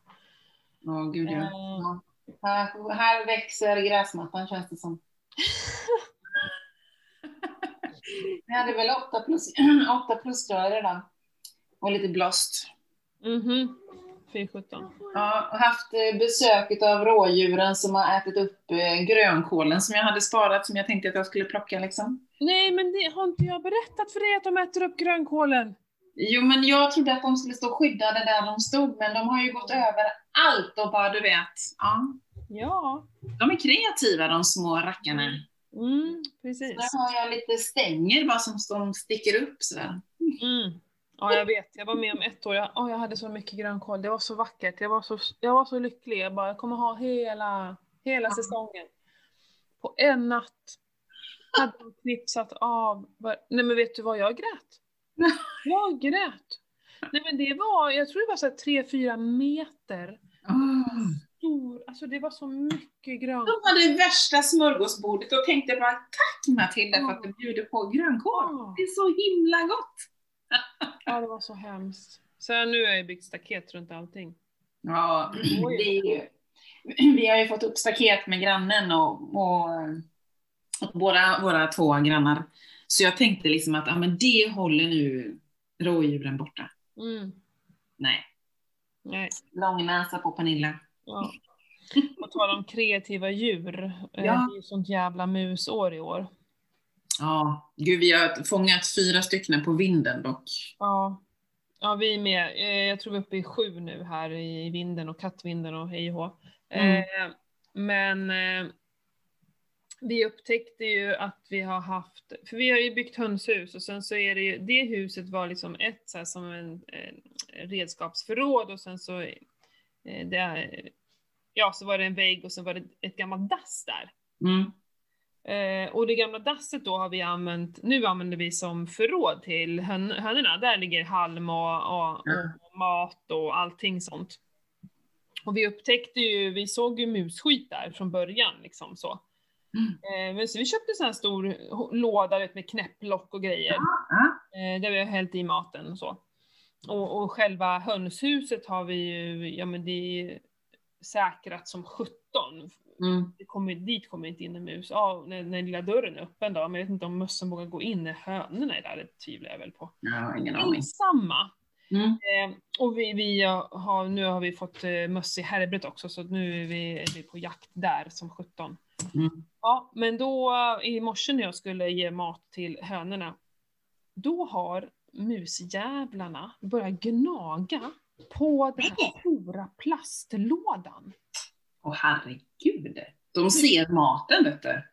ja gud ja. Ja. Här, här växer gräsmattan känns det som. Vi hade väl 8 plus, 8 plusgrader idag. Och lite blåst. Mhm. 417. Ja, och haft eh, besök av rådjuren som har ätit upp eh, grönkålen som jag hade sparat som jag tänkte att jag skulle plocka liksom. Nej, men det har inte jag berättat för dig att de äter upp grönkålen? Jo, men jag trodde att de skulle stå skyddade där de stod, men de har ju gått över allt och bara du vet, ja. Ja. De är kreativa de små rackarna. Mm, precis. Där har jag lite stänger bara som som sticker upp sådär. Mm. Ja, jag vet. Jag var med om ett år. Jag, åh, jag hade så mycket grönkål. Det var så vackert. Jag var så, jag var så lycklig. Jag bara, jag kommer ha hela, hela Ja. säsongen. På en natt hade de knipsat av. Nej, men vet du vad jag grät? Jag grät. Nej, men det var, jag tror det var så här tre, fyra meter stor. Alltså det var så mycket grönkål. De hade värsta smörgåsbordet och tänkte bara tack Matilda för att du bjuder på grönkål. Ja. Det är så himla gott. Ja, det var så hemskt. Sen nu har jag ju byggt staket runt allting. Ja, det är ju, vi har ju fått upp staket med grannen och, och, och båda våra två grannar. Så jag tänkte liksom att, ja men det håller nu rådjuren borta. Mm. Nej. Nej. Långnäsa på Pernilla. Ja. På tal om kreativa djur. eh, Ja. Det är ju sånt jävla musår i år. Ja, gud vi har fångat fyra stycken på vinden dock. Ja. Ja, vi är med. Eh, Jag tror vi är uppe i sju nu här i vinden och kattvinden och hej och. Mm. Eh, Men vi upptäckte ju att vi har haft, för vi har ju byggt hönshus och sen så är det ju, det huset var liksom ett så här, som en eh, redskapsförråd och sen så, det, är- ja så var det en vägg och sen var det ett gammalt dass där. Mm. Eh, och det gamla dasset då har vi använt, nu använder vi som förråd till hön, hönorna. Där ligger halm och, och, och mat och allting sånt. Och vi upptäckte ju, vi såg ju musskit där från början liksom så. Mm. Eh, men så vi köpte en sån här stor låda med knäpplock och grejer. Eh, där vi har hällt i maten och så. Och, och själva hönshuset har vi ju, ja men det säkrat som 17 Mm. det kommer, dit kommer inte in mus. Ja, när, när lilla dörren är öppen då, men jag vet inte om mössen vågar gå in när hönorna är där, det tvivlar jag väl på. Ja, ingen aning. Ensamma. Mm. Eh, och vi, vi har, nu har vi fått eh, möss i Herbert också, så nu är vi, är vi på jakt där som 17. Mm. Ja, men då i morse när jag skulle ge mat till hönorna, då har musjävlarna börjat gnaga på den här stora plastlådan. Åh herregud. De ser maten vet du.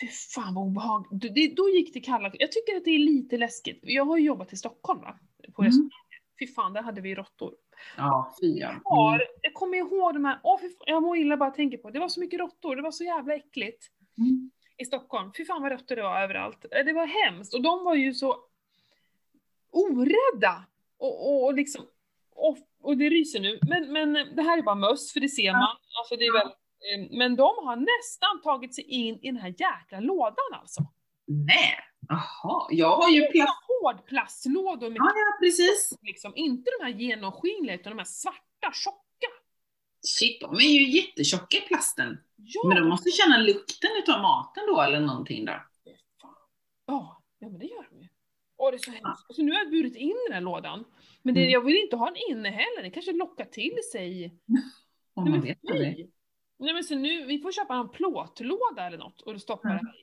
Fy fan vad obehagligt. Det- Då gick det kalla. Jag tycker att det är lite läskigt. Jag har ju jobbat i Stockholm va? På Mm. Fy fan, där hade vi råttor. Ja, fy ja. Mm. jag kommer ihåg de här, åh fy fan, jag mår illa bara tänker på det. Det var så mycket råttor, det var så jävla äckligt. Mm. I Stockholm. Fy fan vad råttor det var överallt. Eh, Det var hemskt. Och de var ju så orädda. Och, och, och liksom, och, och det ryser nu. Men, men det här är bara möss, för det ser man. Alltså det är väl, eh, men de har nästan tagit sig in i den här jäkla lådan alltså. Nej, jaha. Jag har ju plast... Hård plastlådor med Ja, ja, precis. liksom, inte de här genomskinliga utan de här svarta, tjocka. Shit, de är ju jättetjocka i plasten. Ja, Men de måste känna lukten utav maten då, eller någonting då. Ja, ja men det gör de ju. Åh det är så hemskt. Alltså, nu har jag burit in den här lådan. Men det, Mm. jag vill inte ha den inne heller, det kanske lockar till sig. Om Nej, man vet fy. aldrig. Nej men så nu, vi får köpa en plåtlåda eller något och stoppa Mm. det här.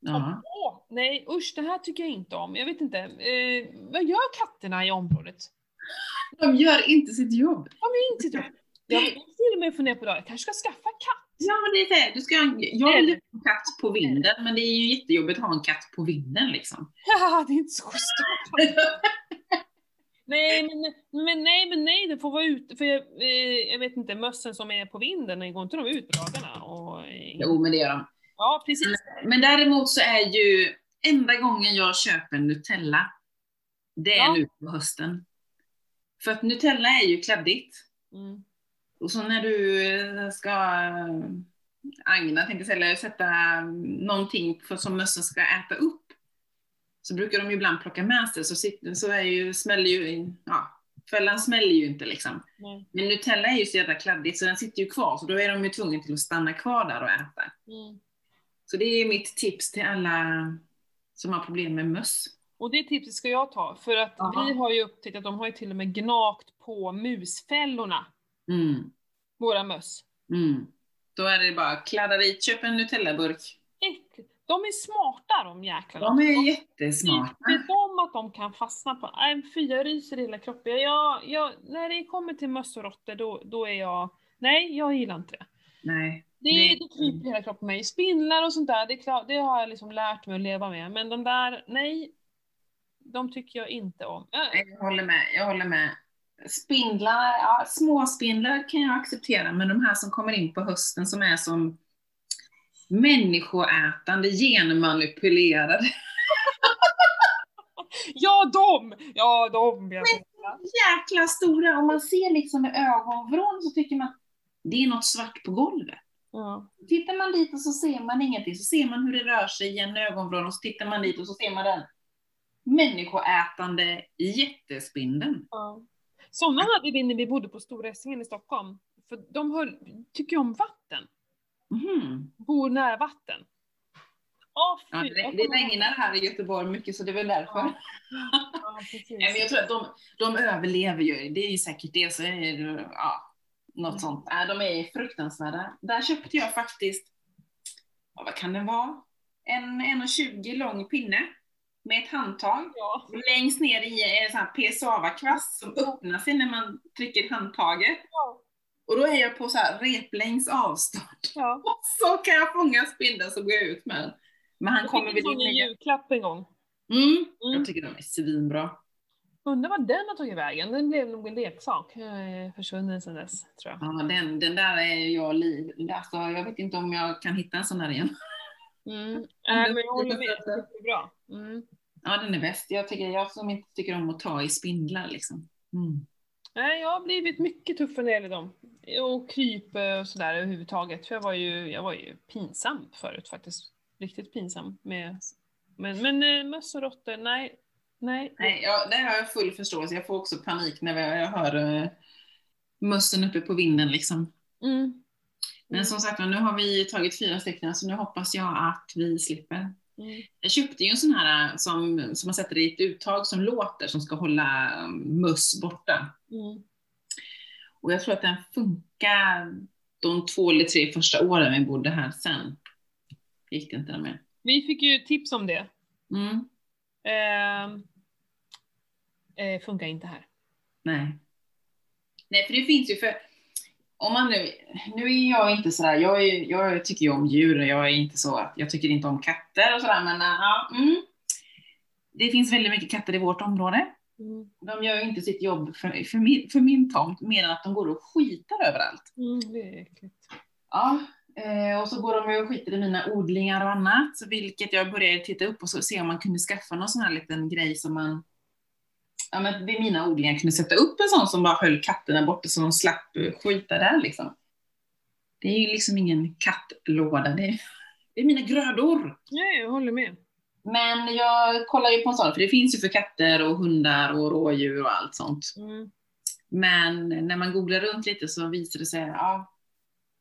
Ja. Åh, nej usch, det här tycker jag inte om. Jag vet inte, eh, vad gör katterna i området? De gör inte sitt jobb. De är inte det. Jag vill till och med fundera på det, jag kanske ska skaffa katt. Ja, men det är här, du ska, jag vill ha en katt på vinden, men det är ju jättejobbigt att ha en katt på vinden liksom. Haha, det är inte så schysst. Nej men, men nej men nej, det får vara ute, för jag, eh, jag vet inte, mössen som är på vinden, går inte de ut på dagarna? Och, eh, Jo, men det gör de. Ja precis. Men däremot så är ju enda gången jag köper Nutella, det är Ja. nu på hösten. För att Nutella är ju kladdigt. Mm. Och så när du eh, ska agna, tänkte jag säga, eller sätta någonting för, som mössen ska äta upp, så brukar de ibland plocka med sig, så, sitter, så är ju, smäller ju, in- ja, fällan smäller ju inte liksom. Nej. Men Nutella är ju så jävla kladdigt så den sitter ju kvar, så då är de ju tvungna till att stanna kvar där och äta. Mm. Så det är mitt tips till alla som har problem med möss. Och det tipset ska jag ta, för att Jaha. vi har ju upptäckt att de har ju till och med gnagt på musfällorna, Mm. våra möss. Mm. Då är det bara kladda dit, köp en Nutella-burk. De är smarta de jäklarna. De är jättesmarta. Vet de att de kan fastna på, nej fy jag ryser i hela kroppen. Jag, jag, när det kommer till möss och råttor då, då är jag, nej jag gillar inte det. Nej. Det, Nej. det kryper hela kroppen mig. Spindlar och sånt där, det, är klart, det har jag liksom lärt mig att leva med. Men de där, nej. De tycker jag inte om. Jag håller med, jag håller med. Spindlar, ja, småspindlar kan jag acceptera, men de här som kommer in på hösten som är som människoätande, genmanipulerade. Ja, de! Ja, de! jag. Jäkla stora, om man ser liksom med ögonvrån så tycker man det är något svart på golvet. Ja. Tittar man dit och så ser man ingenting, så ser man hur det rör sig i en ögonvrån och så tittar man dit och så ser man den människoätande jättespindeln. Ja. Sådana hade vi när vi bodde på Stora Essingen i Stockholm. För de höll, tycker om vatten. Mhm. Bor nära vatten. Åh, Ja, det, det regnar här i Göteborg mycket så det är väl därför. Ja. Ja, precis. Nej, men jag tror att de, de överlever ju. Det är ju säkert det. Så är det, ja, något Mm. sånt. De är fruktansvärda. Där köpte jag faktiskt, vad kan det vara? En 1,20 lång pinne med ett handtag. Ja. Längst ner i en sån här PSAVA-kvast som öppnar sig när man trycker handtaget. Ja. Och då är jag på så här replängds avstånd. Ja. Och så kan jag fånga spindeln så går jag ut med den. Men han Jag kommer väl in i... julklapp en gång. Mm. Mm. Jag tycker de är svinbra. Undrar vad den har tagit vägen. Den blev nog en leksak. Jag försvunnen sedan dess, tror jag. Ja, den, den där är jag liv. Alltså, jag vet inte om jag kan hitta en sån där igen. Mm. Äh, men jag håller med. Det är bra. Mm. Ja, den är bäst. Jag, tycker, jag som inte tycker om att ta i spindlar liksom. Mm. Nej, jag har blivit mycket tuffare när det gäller dem. Och kryp och sådär överhuvudtaget. För jag var ju, jag var ju pinsam förut faktiskt. Riktigt pinsam med... Men, men eh, möss och råttor, nej. Nej. Nej, ja, det har jag full förståelse. Jag får också panik när jag, jag hör uh, mössen uppe på vinden liksom. Mm. Men som sagt nu har vi tagit fyra stycken så nu hoppas jag att vi slipper. Mm. Jag köpte ju en sån här eh, som, som man sätter i ett uttag som låter, som ska hålla um, möss borta. Mm. Och jag tror att den funkar de två eller tre första åren vi bodde här. Sen gick det inte mer. Vi fick ju tips om det. Mm. Eh, eh, funkar inte här. Nej. Nej, för det finns ju för om man nu, nu är jag inte sådär, jag, är, jag tycker ju om djur och jag är inte så att, jag tycker inte om katter och sådär men ja, mm. Det finns väldigt mycket katter i vårt område. Mm. De gör ju inte sitt jobb för, för, min, för min tomt mer än att de går och skitar överallt. Mm, det är äckligt. Ja, eh, och så går de och skiter i mina odlingar och annat, vilket jag började titta upp och så se om man kunde skaffa någon sån här liten grej som man Ja, men vid mina odlingar kunde sätta upp en sån som bara höll katterna borta så de slapp skita där liksom. Det är ju liksom ingen kattlåda, det är, det är mina grödor. Ja, jag håller med. Men jag kollar ju på en sån, för det finns ju för katter och hundar och rådjur och allt sånt. Mm. Men när man googlar runt lite så visar det sig, ja,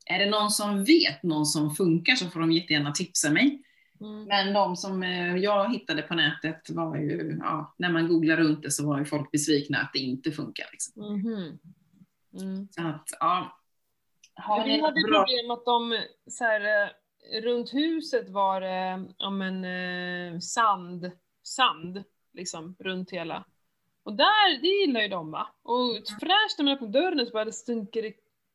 är det någon som vet någon som funkar så får de jättegärna tipsa mig. Mm. Men de som eh, jag hittade på nätet var ju, ja, när man googlar runt det så var ju folk besvikna att det inte funkar. Liksom. Mhm. Mm. Så att, ja. Har Vi hade bra? problem att de så här, eh, runt huset var det om en eh, sand, sand liksom runt hela. Och där, det gillar ju de va? Och fräscht när man öppnar dörren så bara det stinker det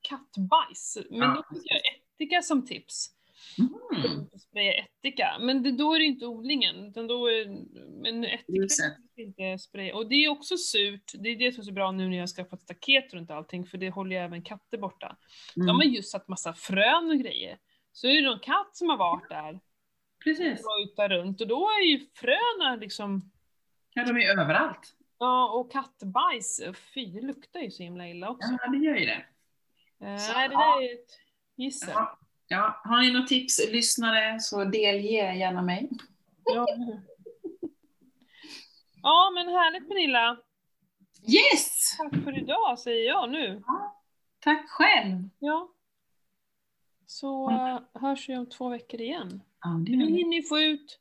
kattbajs. Men Ja, då fick jag ättika som tips. Mm, Spraya ättika. Men det, då är det inte odlingen, utan då är men ättika inte spraya. Och det är också surt, det är det som är så bra nu när jag har skaffat staket runt allting, för det håller ju även katter borta. De har mm. just satt massa frön och grejer. Så är det någon katt som har varit där Precis. och runt och då är ju fröna liksom, Ja, de är överallt. ja och kattbajs, fy det luktar ju så himla illa också. Ja, det gör ju det. Eh, så, Nej det ja. där är ett gissel. Ja. Ja, har ni något tips, lyssnare, så delge gärna mig. Ja. ja men härligt Pernilla. Yes! Tack för idag säger jag nu. Tack själv. Ja. Så uh, hörs vi om två veckor igen. Ja, det Vi hinner få ut...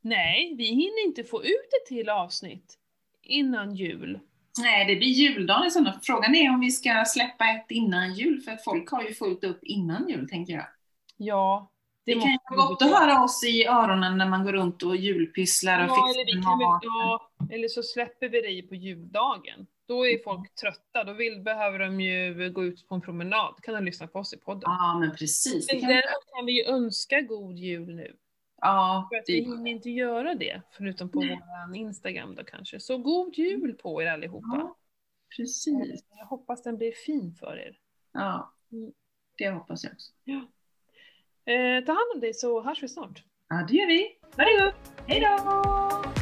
Nej, vi hinner inte få ut ett till avsnitt innan jul. Nej, det blir juldagen sådana fall. Frågan är om vi ska släppa ett innan jul, för att folk har ju fullt upp innan jul, tänker jag. Ja, Det, måste kan ju vara gott att höra oss i öronen när man går runt och julpysslar och Ja, eller, vi fixar kan väl, ja, eller så släpper vi det på juldagen. Då är folk trötta, då vill, behöver de ju gå ut på en promenad. kan de lyssna på oss i podden. Ja, men precis. Men kan... däremot kan vi ju önska god jul nu. Ja, För att vi det... hinner inte göra det, förutom på vår Instagram då kanske. Så god jul på er allihopa. ja, precis. Jag hoppas den blir fin för er. Ja, Mm. det hoppas jag också. Eh, ta hand om dig så hörs vi snart. Ja, det gör vi. Ha det gott! Hej då!